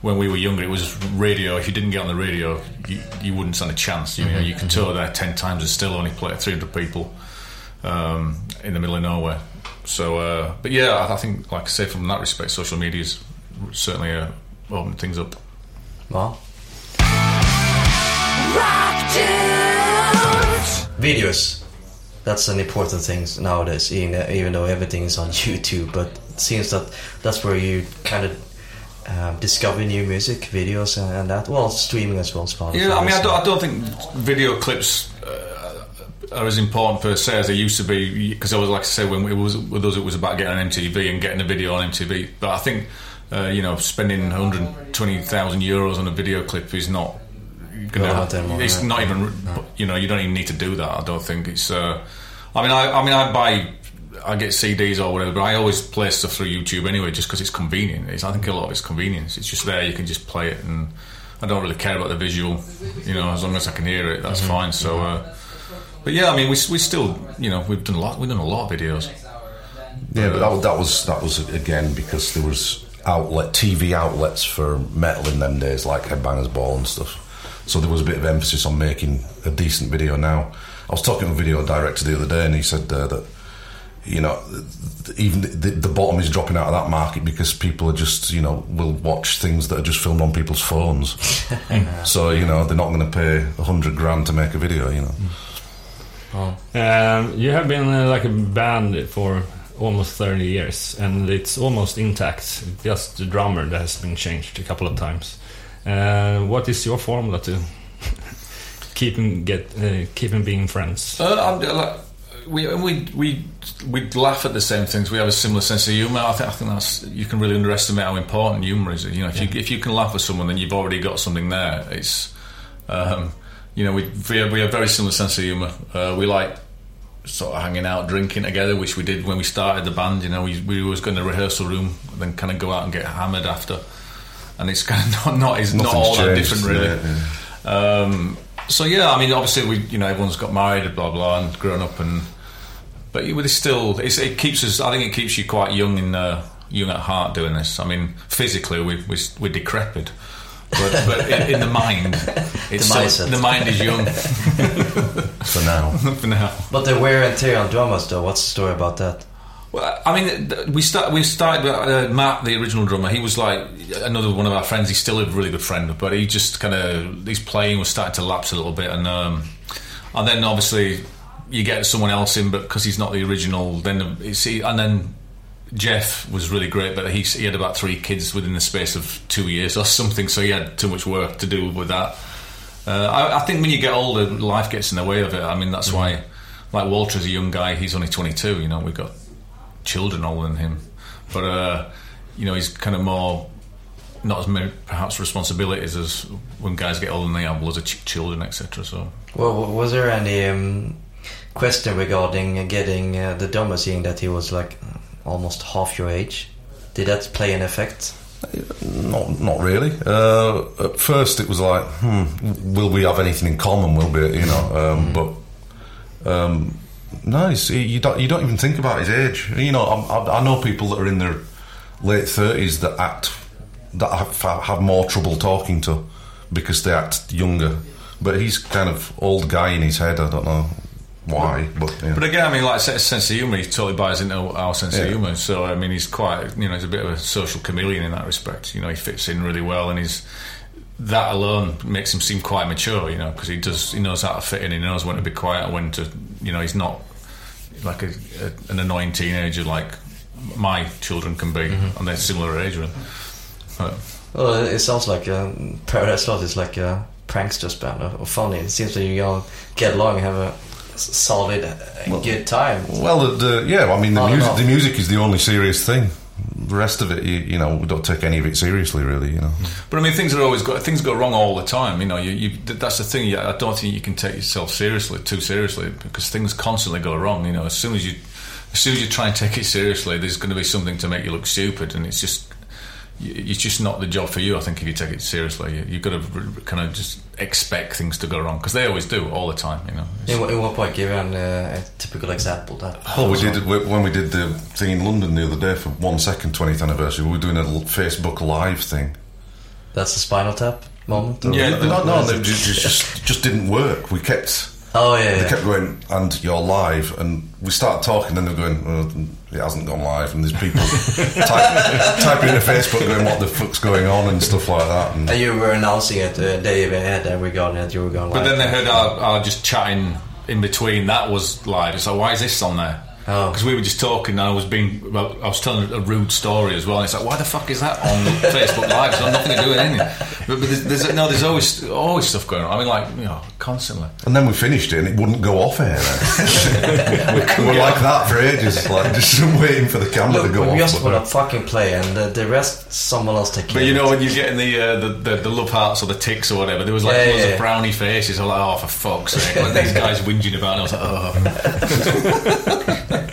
when we were younger, it was radio. If you didn't get on the radio, you, you wouldn't stand a chance. You know, you can tour there ten times and still only play 300 people um, in the middle of nowhere. So, uh, but yeah, I, I think, like I say, from that respect, social media's certainly uh, opened things up. well, videos. That's an important thing nowadays. Even, even though everything is on YouTube, but it seems that that's where you kind of um, discover new music videos and, and that. Well, streaming as well. Spotify. Yeah, I mean, I don't, I don't think video clips uh, are as important per se as they used to be. Because I was like I say, when it was with us, it was about getting on MTV and getting a video on MTV. But I think uh, you know, spending 120,000 euros on a video clip is not. Gonna, anymore, it's not even. You know, you don't even need to do that. I don't think it's. Uh, I mean, I, I mean, I buy. I get CDs or whatever, but I always play stuff through YouTube anyway, just because it's convenient. It's, I think a lot of it's convenience. It's just there, you can just play it, and I don't really care about the visual. You know, as long as I can hear it, that's Mm-hmm. fine. So, uh, but yeah, I mean, we we still, you know, we've done a lot. We've done a lot of videos. yeah. But that, that was that was again because there was outlet TV outlets for metal in them days, like Headbangers Ball and stuff. So there was a bit of emphasis on making a decent video. Now, I was talking to a video director the other day, and he said uh, that you know even the, the bottom is dropping out of that market because people are just you know will watch things that are just filmed on people's phones. so you know they're not going to pay a hundred grand to make a video. You know. Um, you have been uh, like a band for almost 30 years, and it's almost intact. Just the drummer that has been changed a couple of times. Uh, what is your formula to keep him get uh, keep him being friends? Uh, I'm, uh, we we we we laugh at the same things. We have a similar sense of humour. I think I think that's you can really underestimate how important humour is. You know, if you if you can laugh at someone, then you've already got something there. It's um, you know we we have, we have a very similar sense of humour. Uh, we like sort of hanging out, drinking together, which we did when we started the band. You know, we we always go in the rehearsal room, then kind of go out and get hammered after. And it's kind of not not it's not all that different really. yeah, yeah. Um, so yeah, I mean, obviously we, you know, everyone's got married, and blah blah, and grown up, and but it- it's still, it's, it keeps us. I think it keeps you quite young in uh, young at heart doing this. I mean, physically we we we're decrepit, but but in, in the mind, it's The the mind is young For now. for now. But the wear and tear on drummers, though. What's the story about that? Well, I mean, we start. We started with uh, Matt, the original drummer. He was like another one of our friends. He's still a really good friend, but he just kind of his playing was starting to lapse a little bit, and um, and then obviously you get someone else in, but because he's not the original, then it's, and then Jeff was really great, but he he had about three kids within the space of two years or something, so he had too much work to do with that. Uh, I, I think when you get older, life gets in the way of it. I mean, that's why, like Walter's a young guy. He's only 22. You know, we've got children older than him, but uh, you know, he's kind of more not as many perhaps responsibilities as when guys get older and they have, loads of ch- children, etc. So Well, was there any um, question regarding getting uh, the drummer, seeing that he was like almost half your age? Did that play an effect? Not, not really. Uh, at first, it was like, hmm, will we have anything in common? Will we, you know? Um, But um, no, you, don't. You don't even think about his age. You know, I, I, I know people that are in their late thirties that act that have, have more trouble talking to because they act younger. But he's kind of old guy in his head. I don't know why, but yeah. But again, I mean, like sense sense of humour, he totally buys into our sense of humour. So I mean, he's quite, you know, he's a bit of a social chameleon in that respect. You know, he fits in really well, and he's that alone makes him seem quite mature. You know, because he does, he knows how to fit in. He knows when to be quiet, and when to, you know, he's not like a, a, an annoying teenager like my children can be, and they're similar age. Really. But, Well, it sounds like um, Paradise Lost is like a prankster's band, or, or funny. It seems that you all get along and have a s- solid, uh, good time. Well, the, the, yeah, I mean, the On music, off. the music is the only serious thing. The rest of it, you, you know, we don't take any of it seriously, really. You know, But I mean, things are always go, things go wrong all the time. You know, you, you that's the thing. I don't think you can take yourself seriously too seriously because things constantly go wrong. You know, as soon as you as soon as you try and take it seriously, there's going to be something to make you look stupid, and it's just y- it's just not the job for you. I think if you take it seriously, you, you've got to r- kind of just expect things to go wrong because they always do all the time. You know. In, wh- in what point, give an, uh, a typical example. That well, we did when we did the thing in London the other day for one second 20th anniversary. We were doing a Facebook Live thing. That's the Spinal Tap moment. Yeah, no, no, no, or is it it- just, just just didn't work. We kept Oh yeah, they yeah. kept going, and you're live, and we started talking, and they're going, oh, it hasn't gone live, and there's people type, typing in Facebook going, what the fuck's going on, and stuff like that. And And you were announcing it uh, day of ahead and regarding it, you were going But live. then they heard our, our just chatting in between. That was live. It's like, why is this on there? Oh. Because we were just talking, and I was being, well, I was telling a rude story as well. And it's like, why the fuck is that on Facebook Live? It's got nothing to do with anything. But, but there's, there's no, there's always always stuff going on. I mean, like you know, constantly. And then we finished it, and it wouldn't go off air. Then. we were like that for ages, like just waiting for the camera Look, to go we off. just want to fucking play, and the, the rest someone else take care. But you know, it. when you're getting the, uh, the, the the love hearts or the ticks or whatever, there was like Yeah, loads yeah, of brownie faces. I was like, oh, for fuck's sake! Like, these guys whinging about, and I was like, oh.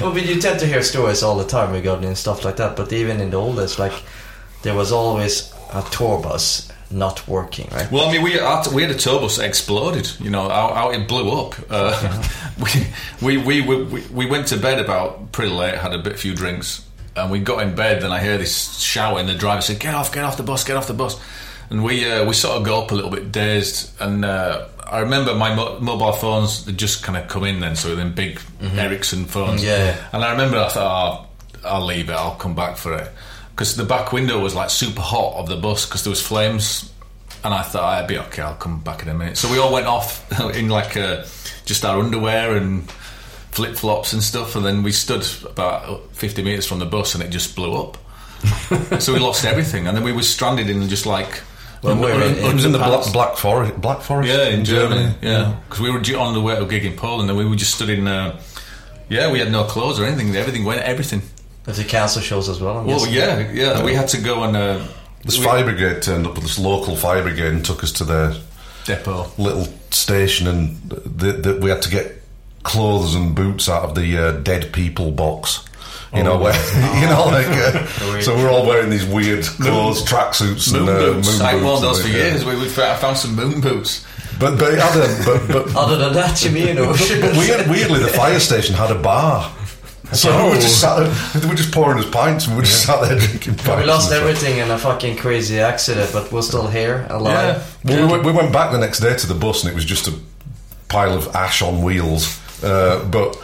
Well, but you tend to hear stories all the time regarding stuff like that. But even in the old days, like there was always a tour bus not working, right? Well, I mean, we had, we had a tour bus exploded. You know, how, how it blew up. Uh, we, we, we, we we went to bed about pretty late, had a bit few drinks, and we got in bed. Then I heard this shouting. The driver said, "Get off! Get off the bus! Get off the bus!" And we uh, we sort of got up a little bit dazed. And uh, I remember my mo- mobile phones had just kind of come in then, so then big Ericsson phones. Yeah. And I remember I thought, oh, I'll leave it. I'll come back for it. Because the back window was like super hot of the bus because there was flames, and I thought I'd be okay. I'll come back in a minute. So we all went off in like uh, just our underwear and flip flops and stuff, and then we stood about fifty meters from the bus, and it just blew up. so we lost everything, and then we were stranded in just like Well, we're un- in- It was in the. Black, Black Forest. Black Forest. Yeah, in Germany. Yeah, because we were on the way to a gig in Poland, and we were just stood in. Uh, yeah, we had no clothes or anything. Everything went. Everything. If they cancel shows as well, I'm Well, guessing. yeah, yeah. We had to go and uh, This we- fire brigade turned up. This local fire brigade and took us to their depot. little station, and th th we had to get clothes and boots out of the uh, dead people box. You know, where you know, like uh, so we're all wearing these weird clothes, tracksuits, Moon and uh, boots. moon I boots wore those for like, yeah. years. We, we I found some moon boots. But but, it but but Other than that, you mean? Or weird, weirdly, the fire station had a bar. So we were just sat there, we were just pouring us pints, and we were just sat there drinking pints. we lost everything in a fucking crazy accident, but we're still here, alive. Well, we, went, we went back the next day to the bus, and it was just a pile of ash on wheels. Uh, but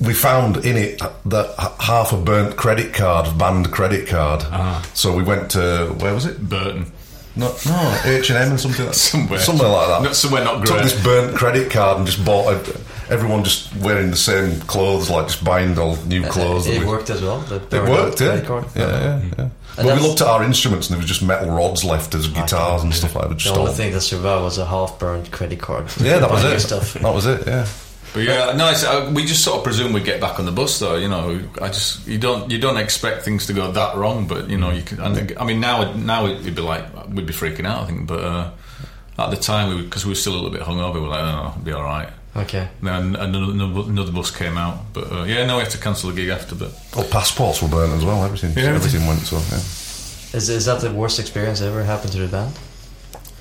we found in it that half a burnt credit card, banned credit card. So we went to where was it? Burton. No, no, H and M and something like Somewhere. somewhere like that. Not- somewhere not great. Took this burnt credit card and just bought a, everyone just wearing the same clothes, like just buying all new clothes. It that worked as well. The It worked, yeah. credit card. yeah, yeah, yeah. But we looked at our instruments and there was just metal rods left as guitars and stuff like that. The Just only all- thing that survived was a half-burned credit card. Yeah, that was it. Stuff. That was it. Yeah. But yeah, no, uh, we just sort of presume we get back on the bus, though. You know, I just you don't you don't expect things to go that wrong, but you know you can. And, I mean, now now it'd be like we'd be freaking out, I think. But uh, at the time, because we, were still a little bit hungover, we were like, oh, it'll be all right. Okay. Then another, another, another bus came out, but uh, yeah, no, we had to cancel the gig after. But Well, passports were burnt as well. Everything, Yeah, everything went. So yeah. Is, is that the worst experience ever happened to the band?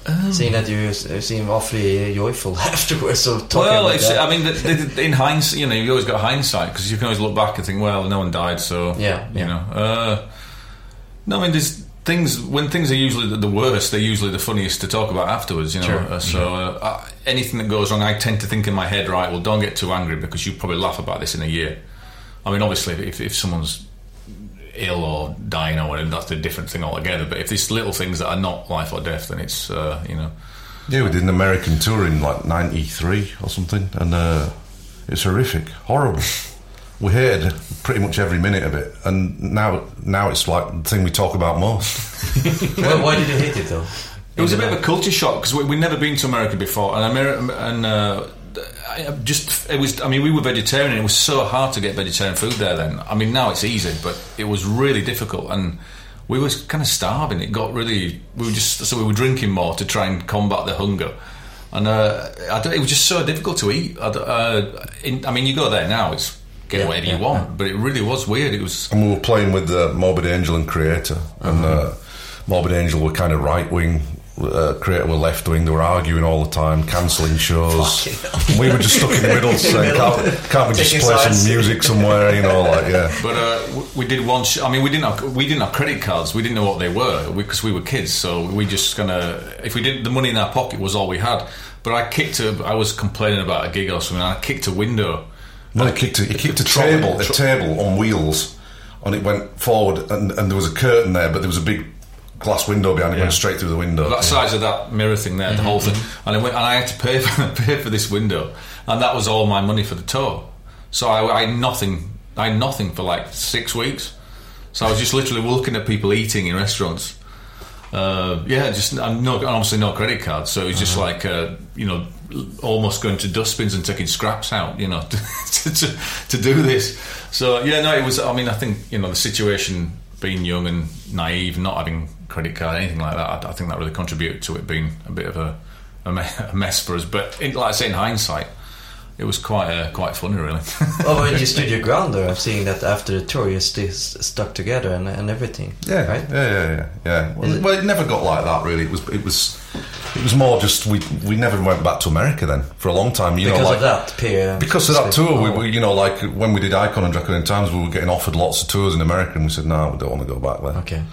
Um, Seeing that you seem awfully joyful afterwards, so talking well, about it's, that. I mean, the, the, in hindsight, you know, you always got hindsight because you can always look back and think, well, no one died, so Yeah, you yeah. know. Uh, no, I mean, there's things when things are usually the, the worst, they're usually the funniest to talk about afterwards. You know, Sure. Uh, so uh, uh, anything that goes wrong, I tend to think in my head, right? Well, don't get too angry because you probably laugh about this in a year. I mean, obviously, if, if someone's ill or dying or whatever, that's a different thing altogether. But if there's little things that are not life or death, then it's uh, you know. yeah, we did an American tour in like '93 or something, and uh, it's horrific, horrible. We hated pretty much every minute of it, and now now it's like the thing we talk about most. why, why did you hate it though? It was a bit of a culture shock because we, we'd never been to America before, and America and uh, I just it was. I mean, we were vegetarian. It was so hard to get vegetarian food there. Then, I mean, now it's easy, but it was really difficult, and we were kind of starving. It got really. We were just so we were drinking more to try and combat the hunger. And uh, I don't, it was just so difficult to eat. I, uh, in, I mean, you go there now, it's get Yeah, whatever yeah, you want, but it really was weird. It was And we were playing with uh, Morbid Angel and Kreator, and uh, Morbid Angel were kind of right wing, uh, Kreator were left wing. They were arguing all the time, cancelling shows. we were just stuck in the middle, saying, can't, can't we just Taking play sides. some music somewhere? You know, like yeah. But uh, we did one. Sh- I mean, we didn't have we didn't have credit cards. We didn't know what they were because we, were kids. So we just gonna if we didn't the money in our pocket was all we had. But I kicked a. I was complaining about a gig or something. And I kicked a window. No, he kicked a, he kicked a Trouble. table, a table on wheels, and it went forward, and, and there was a curtain there, but there was a big glass window behind it, went straight through the window. That size of that mirror thing there, the whole thing, and I went and I had to pay for, pay for this window, and that was all my money for the tour. So I, I had nothing. I had nothing for like six weeks. So I was just literally looking at people eating in restaurants. Uh, yeah, just and no, obviously no credit cards. So it was just like uh, you know, almost going to dustbins and taking scraps out. You know, to, to, to do this. So yeah, no, it was. I mean, I think you know the situation being young and naive, not having credit card, anything like that. I, I think that really contributed to it being a bit of a, a, mess for us. But in, like I say, in hindsight, it was quite uh, quite funny, really. Oh, when you stood your ground there, I'm seeing that after the tour you st- stuck together and, and everything. Yeah, right. yeah, yeah, yeah. yeah. Well, it, it- well, it never got like that. Really, it was, it was, it was more just we we never went back to America then for a long time. You Because know, like of that, Pierre. because of that tour, we Oh. were, you know, like when we did Icon and Draconian Times, we were getting offered lots of tours in America, and we said, no, we don't want to go back there. Okay.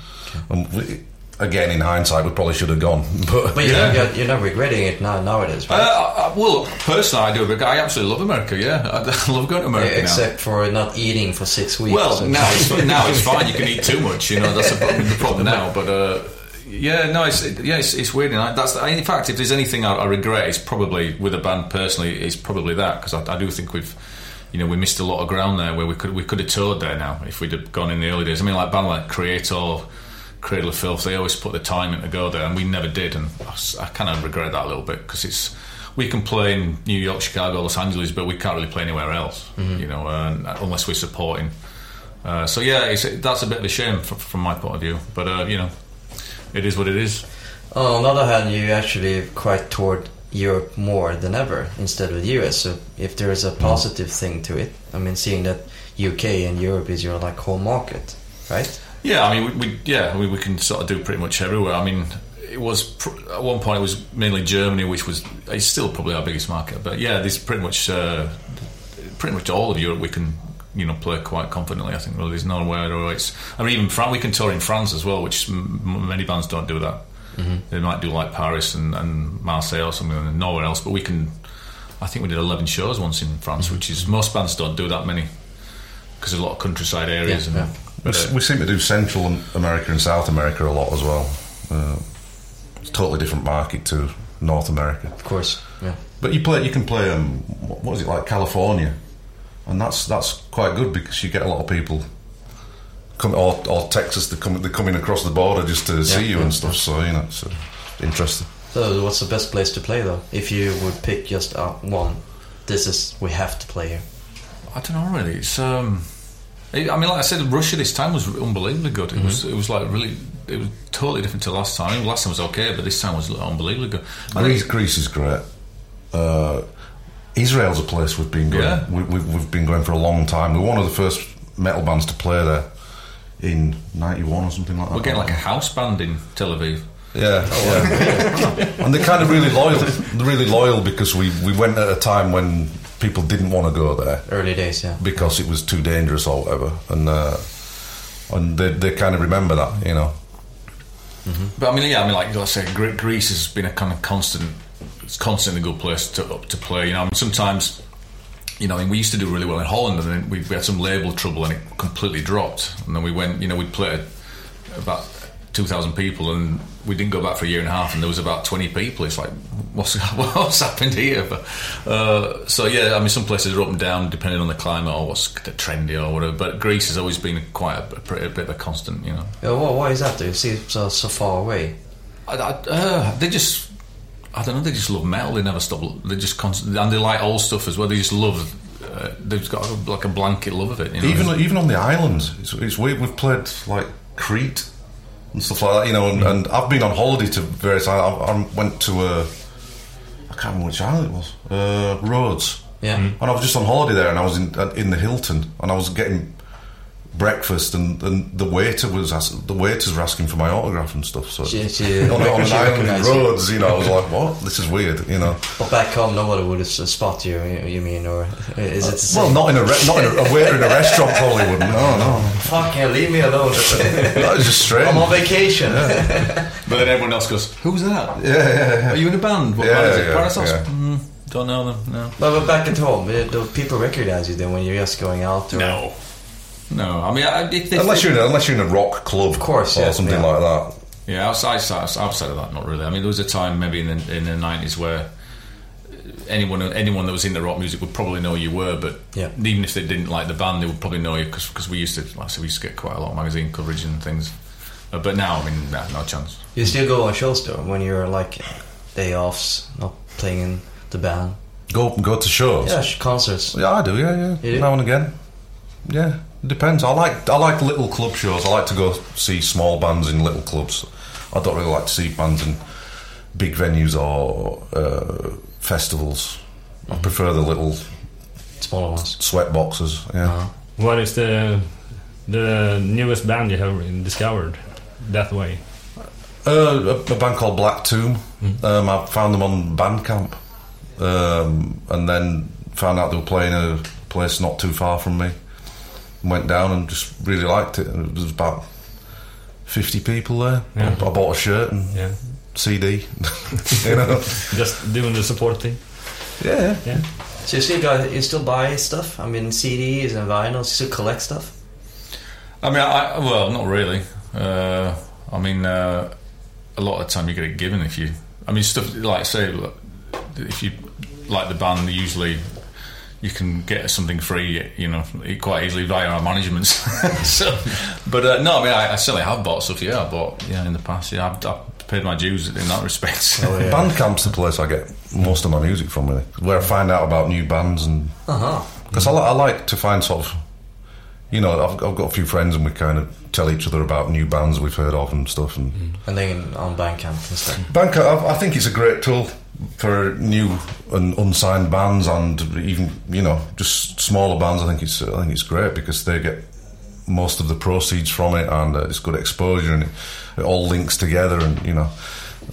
And we, again, in hindsight, we probably should have gone, but, But you Yeah. know, you're, you're not regretting it now nowadays, Uh, right? I, I- well, personally, I do. But I absolutely love America. Yeah, I, love going to America now. Except for not eating for six weeks. Well, So- now it's now it's fine. You can eat too much. You know that's the problem, the problem now. But uh, yeah, no, it's yeah, it's, it's weird. And I, that's in fact, if there's anything I, I regret, it's probably with a band personally. It's probably that because I, I do think we've. You know, we missed a lot of ground there where we could we could have toured there now if we'd have gone in the early days. I mean, like band like Kreator, Cradle of Filth. They always put the time in to go there, and we never did. And I kind of regret that a little bit because it's we can play in New York, Chicago, Los Angeles, but we can't really play anywhere else. You know, uh, unless we're supporting. Uh, so yeah, it's, that's a bit of a shame from, from my point of view. But uh, you know, it is what it is. On the other hand, you actually quite toward Europe more than ever instead of the US. So if there is a positive thing to it, I mean, seeing that UK and Europe is your like home market, right? Yeah, I mean, we, we yeah, we, we can sort of do pretty much everywhere. I mean, it was pr- at one point it was mainly Germany, which was it's still probably our biggest market. But yeah, there's pretty much uh, pretty much all of Europe we can you know play quite confidently. I think really there's nowhere where it's. I mean, even France, we can tour in France as well, which m- many bands don't do that. They might do like Paris and, and Marseille or something, and nowhere else. But we can. I think we did 11 shows once in France, which is most bands don't do that many because there's a lot of countryside areas. Yeah, and, yeah. We, but, s- we seem to do Central America and South America a lot as well. Uh, it's a totally different market to North America. Of course, yeah. But you play, you can play. Um, what what is it like California, and that's that's quite good because you get a lot of people. Come, or, or Texas, they're coming, they're coming across the border just to see you yeah, and stuff. So you know, it's uh, interesting. So what's the best place to play though? If you would pick just uh, one, this is we have to play here. I don't know really. It's um, it, I mean, like I said, Russia this time was unbelievably good. It was it was like really, it was totally different to last time. Last time was okay, but this time was unbelievably good. Greece, Greece is great. Uh, Israel's a place we've been going. Yeah. We, we've, we've been going for a long time. We were one of the first metal bands to play there in '91 or something like that. We're getting like a house band in Tel Aviv. Yeah, yeah. and they're kind of really loyal. They're really loyal because we, we went at a time when people didn't want to go there Early days, yeah. because it was too dangerous or whatever, and uh, and they, they kind of remember that, you know. But I mean, yeah, I mean, like I said, Greece has been a kind of constant, it's constantly a good place to to play. You know, I mean, sometimes, you know, I mean, we used to do really well in Holland, and then we, we had some label trouble, and it completely dropped. And then we went, you know, we'd played about two thousand people, and we didn't go back for a year and a half, and there was about twenty people. It's like, what's what's happened here? But, uh, so yeah, I mean, some places are up and down depending on the climate or what's trendy or whatever. But Greece has always been quite a, a, pretty- a bit of a constant, you know. yeah why, why is that? Do you see it so, so far away? I, I, uh, they just, I don't know. They just love metal. They never stop. They just constant, and they like old stuff as well. They just love. Uh, they've got a, like a blanket love of it. You know? Even even on the islands, it's, it's weird. We've played like Crete and stuff like that, you know. And, and I've been on holiday to various. I, I went to uh, I can't remember which island it was. Uh, Rhodes. Yeah. And I was just on holiday there, and I was in uh, in the Hilton, and I was getting breakfast, and, and the waiter was ask, the waiters were asking for my autograph and stuff. So She- she- on, on an island in recognised you. Rhodes, you know, I was like, "What? This is weird," you know. But back home, nobody would s- spot you. You you mean, or is it? the Well, not in a re- not in a, a waiter in a restaurant probably wouldn't. No, no, Fucking leave me alone. that was just strange. I'm on vacation. but then everyone else goes, "Who's that? Yeah, yeah, yeah. Are you in a band? What Yeah, band is it? yeah, Parasos? yeah. Mm, don't know them. No. But, but back at home, uh, do people recognize you then when you're just going out? Or, No. No. I mean, I, if they, Unless you're in a, unless you're in a rock club, of course, or yeah, something yeah. like that. Yeah, outside, outside outside of that, not really. I mean, there was a time maybe in the in the nineties where anyone anyone that was into rock music would probably know you were, but Yeah. even if they didn't like the band, they would probably know you because we used to, like I said, we used to get quite a lot of magazine coverage and things. Uh, but now, I mean, nah, no chance. You still go on shows though when you're like day offs, not playing in the band. Go go to shows. Yeah, concerts. Yeah, I do. Yeah, yeah. You do? Now and again. Yeah, it depends. I like I like little club shows. I like to go see small bands in little clubs. I don't really like to see bands in big venues or uh, festivals. I prefer the little Smaller ones. sweat boxes. Yeah. Uh-huh. What is the the newest band you have discovered that way? Uh, a, a band called Black Tomb. Um, I found them on Bandcamp, um, and then found out they were playing a place not too far from me. Went down and just really liked it. And it was about fifty people there. Yeah. I bought a shirt and Yeah, CD. you know. just doing the support thing. Yeah. Yeah. So you still got you still buy stuff? I mean CDs and vinyls. You still collect stuff? I mean, I, well, not really. Uh, I mean, uh, a lot of the time you get it given if you. I mean, stuff like say, if you like the band, usually you can get something free, you know, quite easily via our management. so, but uh, no, I mean, I, I certainly have bought stuff. Yeah, I bought yeah in the past. Yeah, I've, I've paid my dues in that respect. Oh, yeah. Bandcamp's the place I get most of my music from, really, where I find out about new bands and Uh-huh. because I, I like to find sort of, you know, I've, I've got a few friends and we kind of tell each other about new bands we've heard of and stuff. And And then on Bandcamp and stuff. Bandcamp, I, I think it's a great tool for new and unsigned bands and even you know just smaller bands. I think it's I think it's great because they get most of the proceeds from it and uh, it's good exposure and it, it all links together and you know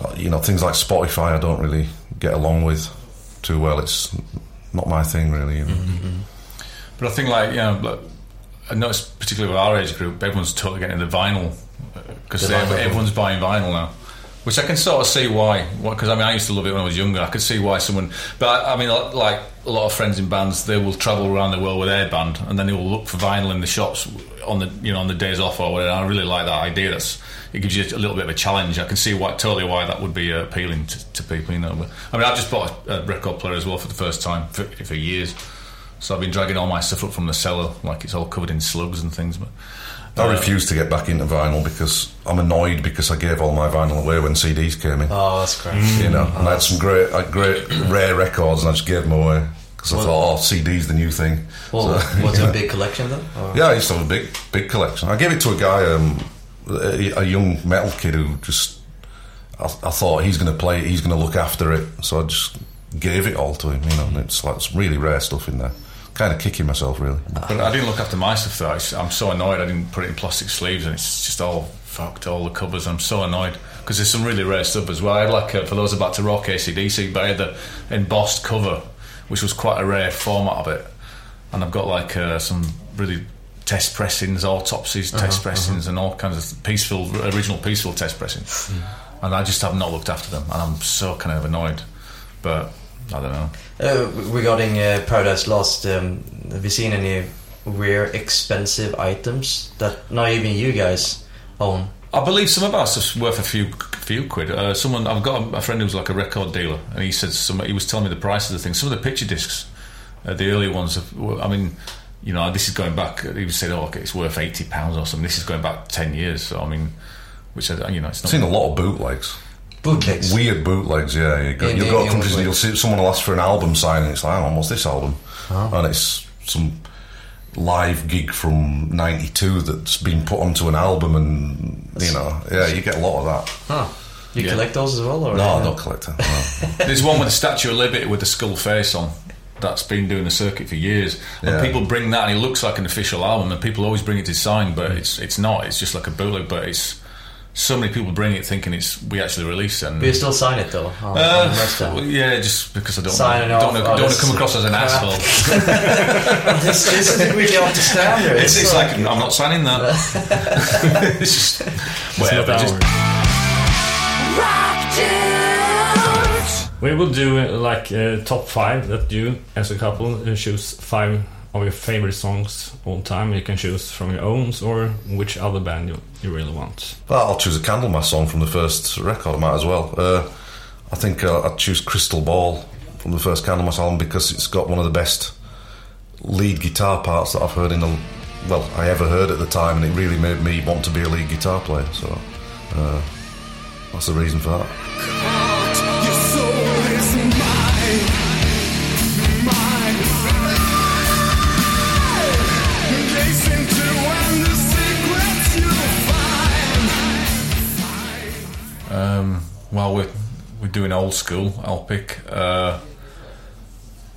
uh, you know things like Spotify I don't really get along with too well. It's not my thing really. You know. But I think, like, you know, like, I noticed particularly with our age group, everyone's totally getting into vinyl because everyone's buying vinyl now. Which I can sort of see why. Because I mean, I used to love it when I was younger. I could see why someone. But I, mean, like a lot of friends in bands, they will travel around the world with their band, and then they will look for vinyl in the shops on the you know on the days off or whatever. I really like that idea. That's it gives you a little bit of a challenge. I can see why totally why that would be appealing to, to people. You know, but, I mean, I've just bought a, a record player as well for the first time for, for years. So I've been dragging all my stuff up from the cellar, like it's all covered in slugs and things. But I refuse to get back into vinyl because I'm annoyed because I gave all my vinyl away when CDs came in. Oh, that's great. You know, and I had some great, had great rare records, and I just gave them away because I thought, oh, CD's the new thing. Well, So- was it a big collection then? Or? Yeah, I used to have a big, big collection. I gave it to a guy, um, a, a young metal kid who just, I, I thought he's going to play it, he's going to look after it, so I just gave it all to him. You know, and it's like it's really rare stuff in there. Kind of kicking myself, really. But I didn't look after my stuff though. I'm so annoyed I didn't put it in plastic sleeves and it's just all fucked, all the covers. I'm so annoyed because there's some really rare stuff as well. I had like, uh, for those about to rock ACDC, but I had the embossed cover, which was quite a rare format of it. And I've got like uh, some really test pressings, autopsies, test pressings, and all kinds of Peaceville, original Peaceville test pressings. And I just have not looked after them, and I'm so kind of annoyed. But I don't know. Uh, regarding uh, Paradise Lost, um, have you seen any rare, expensive items that not even you guys own? I believe some of our stuff's worth a few few quid. Uh, someone I've got a, a friend who's like a record dealer, and he said some. He was telling me the price of the things. Some of the picture discs, uh, the early ones. Have, I mean, you know, this is going back. He was saying, "Oh, okay, it's worth eighty pounds or something." This is going back ten years. So I mean, which I, you know, it's I've not. seen a lot of bootlegs. Bootlegs. Weird bootlegs, yeah. You go, In- you'll in- go to countries what and you'll see someone will ask for an album signing. It's like, oh, what's this album? Oh. And it's some live gig from '92 that's been put onto an album, and you know, yeah, you get a lot of that. Huh. You Yeah. collect those as well? Or No, I'm not collector. No. There's one with the Statue of Liberty with the skull face on. That's been doing the circuit for years, and Yeah. people bring that, and it looks like an official album, and people always bring it to sign, but it's it's not. It's just like a bootleg, but it's so many people bring it thinking it's we actually release it. And, But you still sign it though? On, Uh, on the rest of well, yeah, just because I don't Sign it don't, off. don't, Oh, don't want to come across as an crap. asshole. this, this is really off the standard. It's, it's so- like I'm not signing that. it's just whatever. not just- We will do uh, like uh, top five that you, as a couple, uh, choose five of your favorite songs all time. You can choose from your own or which other band you, you really want. Well, I'll choose a Candlemass song from the first record. I might as well. Uh, I think uh, I'd choose Crystal Ball from the first Candlemass album because it's got one of the best lead guitar parts that I've heard in the well, I ever heard at the time, and it really made me want to be a lead guitar player. So uh, that's the reason for that. Um, while we're we're doing old school, I'll pick uh,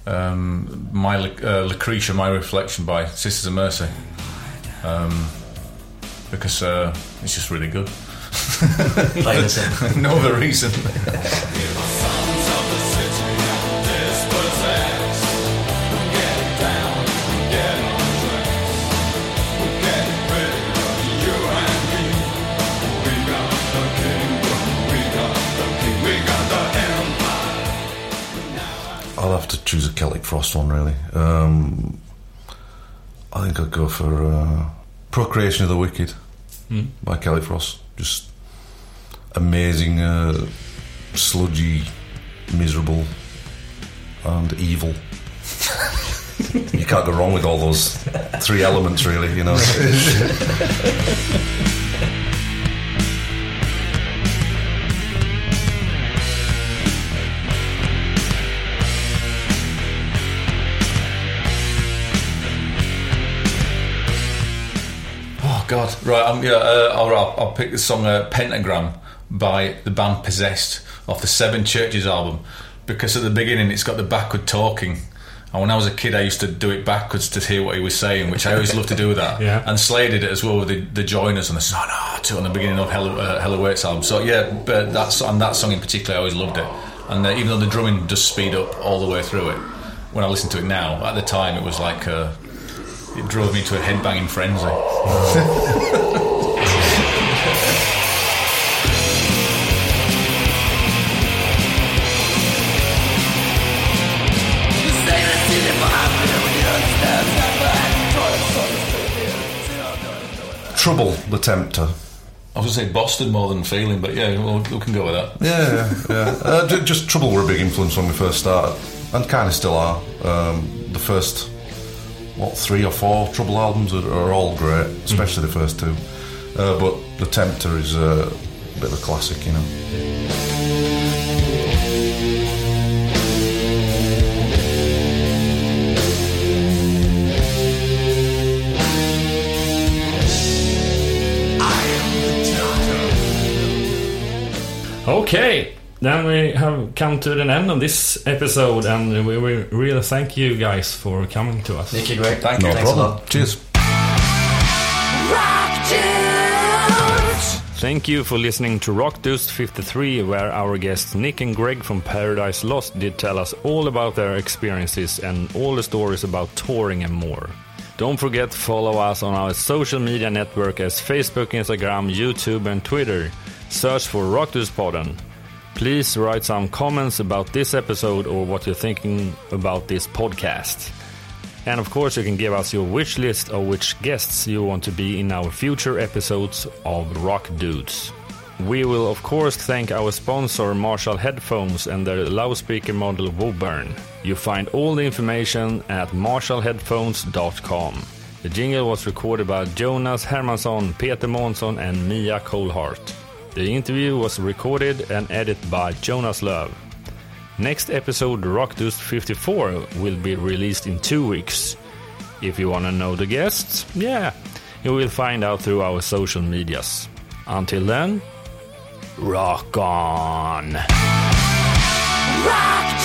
um, my uh, Lucretia, my reflection by Sisters of Mercy, um, because uh, it's just really good. Play this in. no other reason. choose a Celtic Frost one, really. Um, I think I'd go for uh, Procreation of the Wicked by Celtic Frost. Just amazing, uh, sludgy, miserable, and evil. you can't go wrong with all those three elements, really. You know. Oh God! Right, um, yeah. Uh, right, I'll, I'll pick the song uh, "Pentagram" by the band Possessed off the Seven Churches album because at the beginning it's got the backward talking. And when I was a kid, I used to do it backwards to hear what he was saying, which I always loved to do that. Yeah. And Slayer did it as well with the, the joiners and the son oh, on the beginning of Hella, uh, Hell Awaits album. So yeah, but that and that song in particular, I always loved it. And uh, even though the drumming does speed up all the way through it, when I listen to it now, at the time it was like uh, it drove me to a headbanging frenzy. Trouble, the Tempter. I was going to say Boston more than feeling, but yeah, well, we can go with that. Yeah, yeah. yeah. Uh, just Trouble were a big influence when we first started, and kind of still are. Um, the first, what, three or four Trouble albums are, are all great, especially the first two. Uh, but The Tempter is uh, a bit of a classic, you know. Okay, then we have come to the end of this episode, and we will really thank you guys for coming to us. Nicky, great. Thank you. No Thanks a problem. lot. Cheers. Thank you for listening to Rock Dudes 53, where our guests Nick and Greg from Paradise Lost did tell us all about their experiences and all the stories about touring and more. Don't forget to follow us on our social media network as Facebook, Instagram, YouTube, and Twitter. Search for Rock Dudes Podden. Please write some comments about this episode or what you're thinking about this podcast. And of course, you can give us your wish list of which guests you want to be in our future episodes of Rock Dudes. We will, of course, thank our sponsor Marshall Headphones and their loudspeaker model Woburn. You find all the information at marshallheadphones.com. The jingle was recorded by Jonas Hermansson, Peter Månsson, and Mia Colhart. The interview was recorded and edited by Jonas Love. Next episode, Rock Dudes 54, will be released in two weeks. If you want to know the guests, yeah, you will find out through our social medias. Until then, rock on! Rock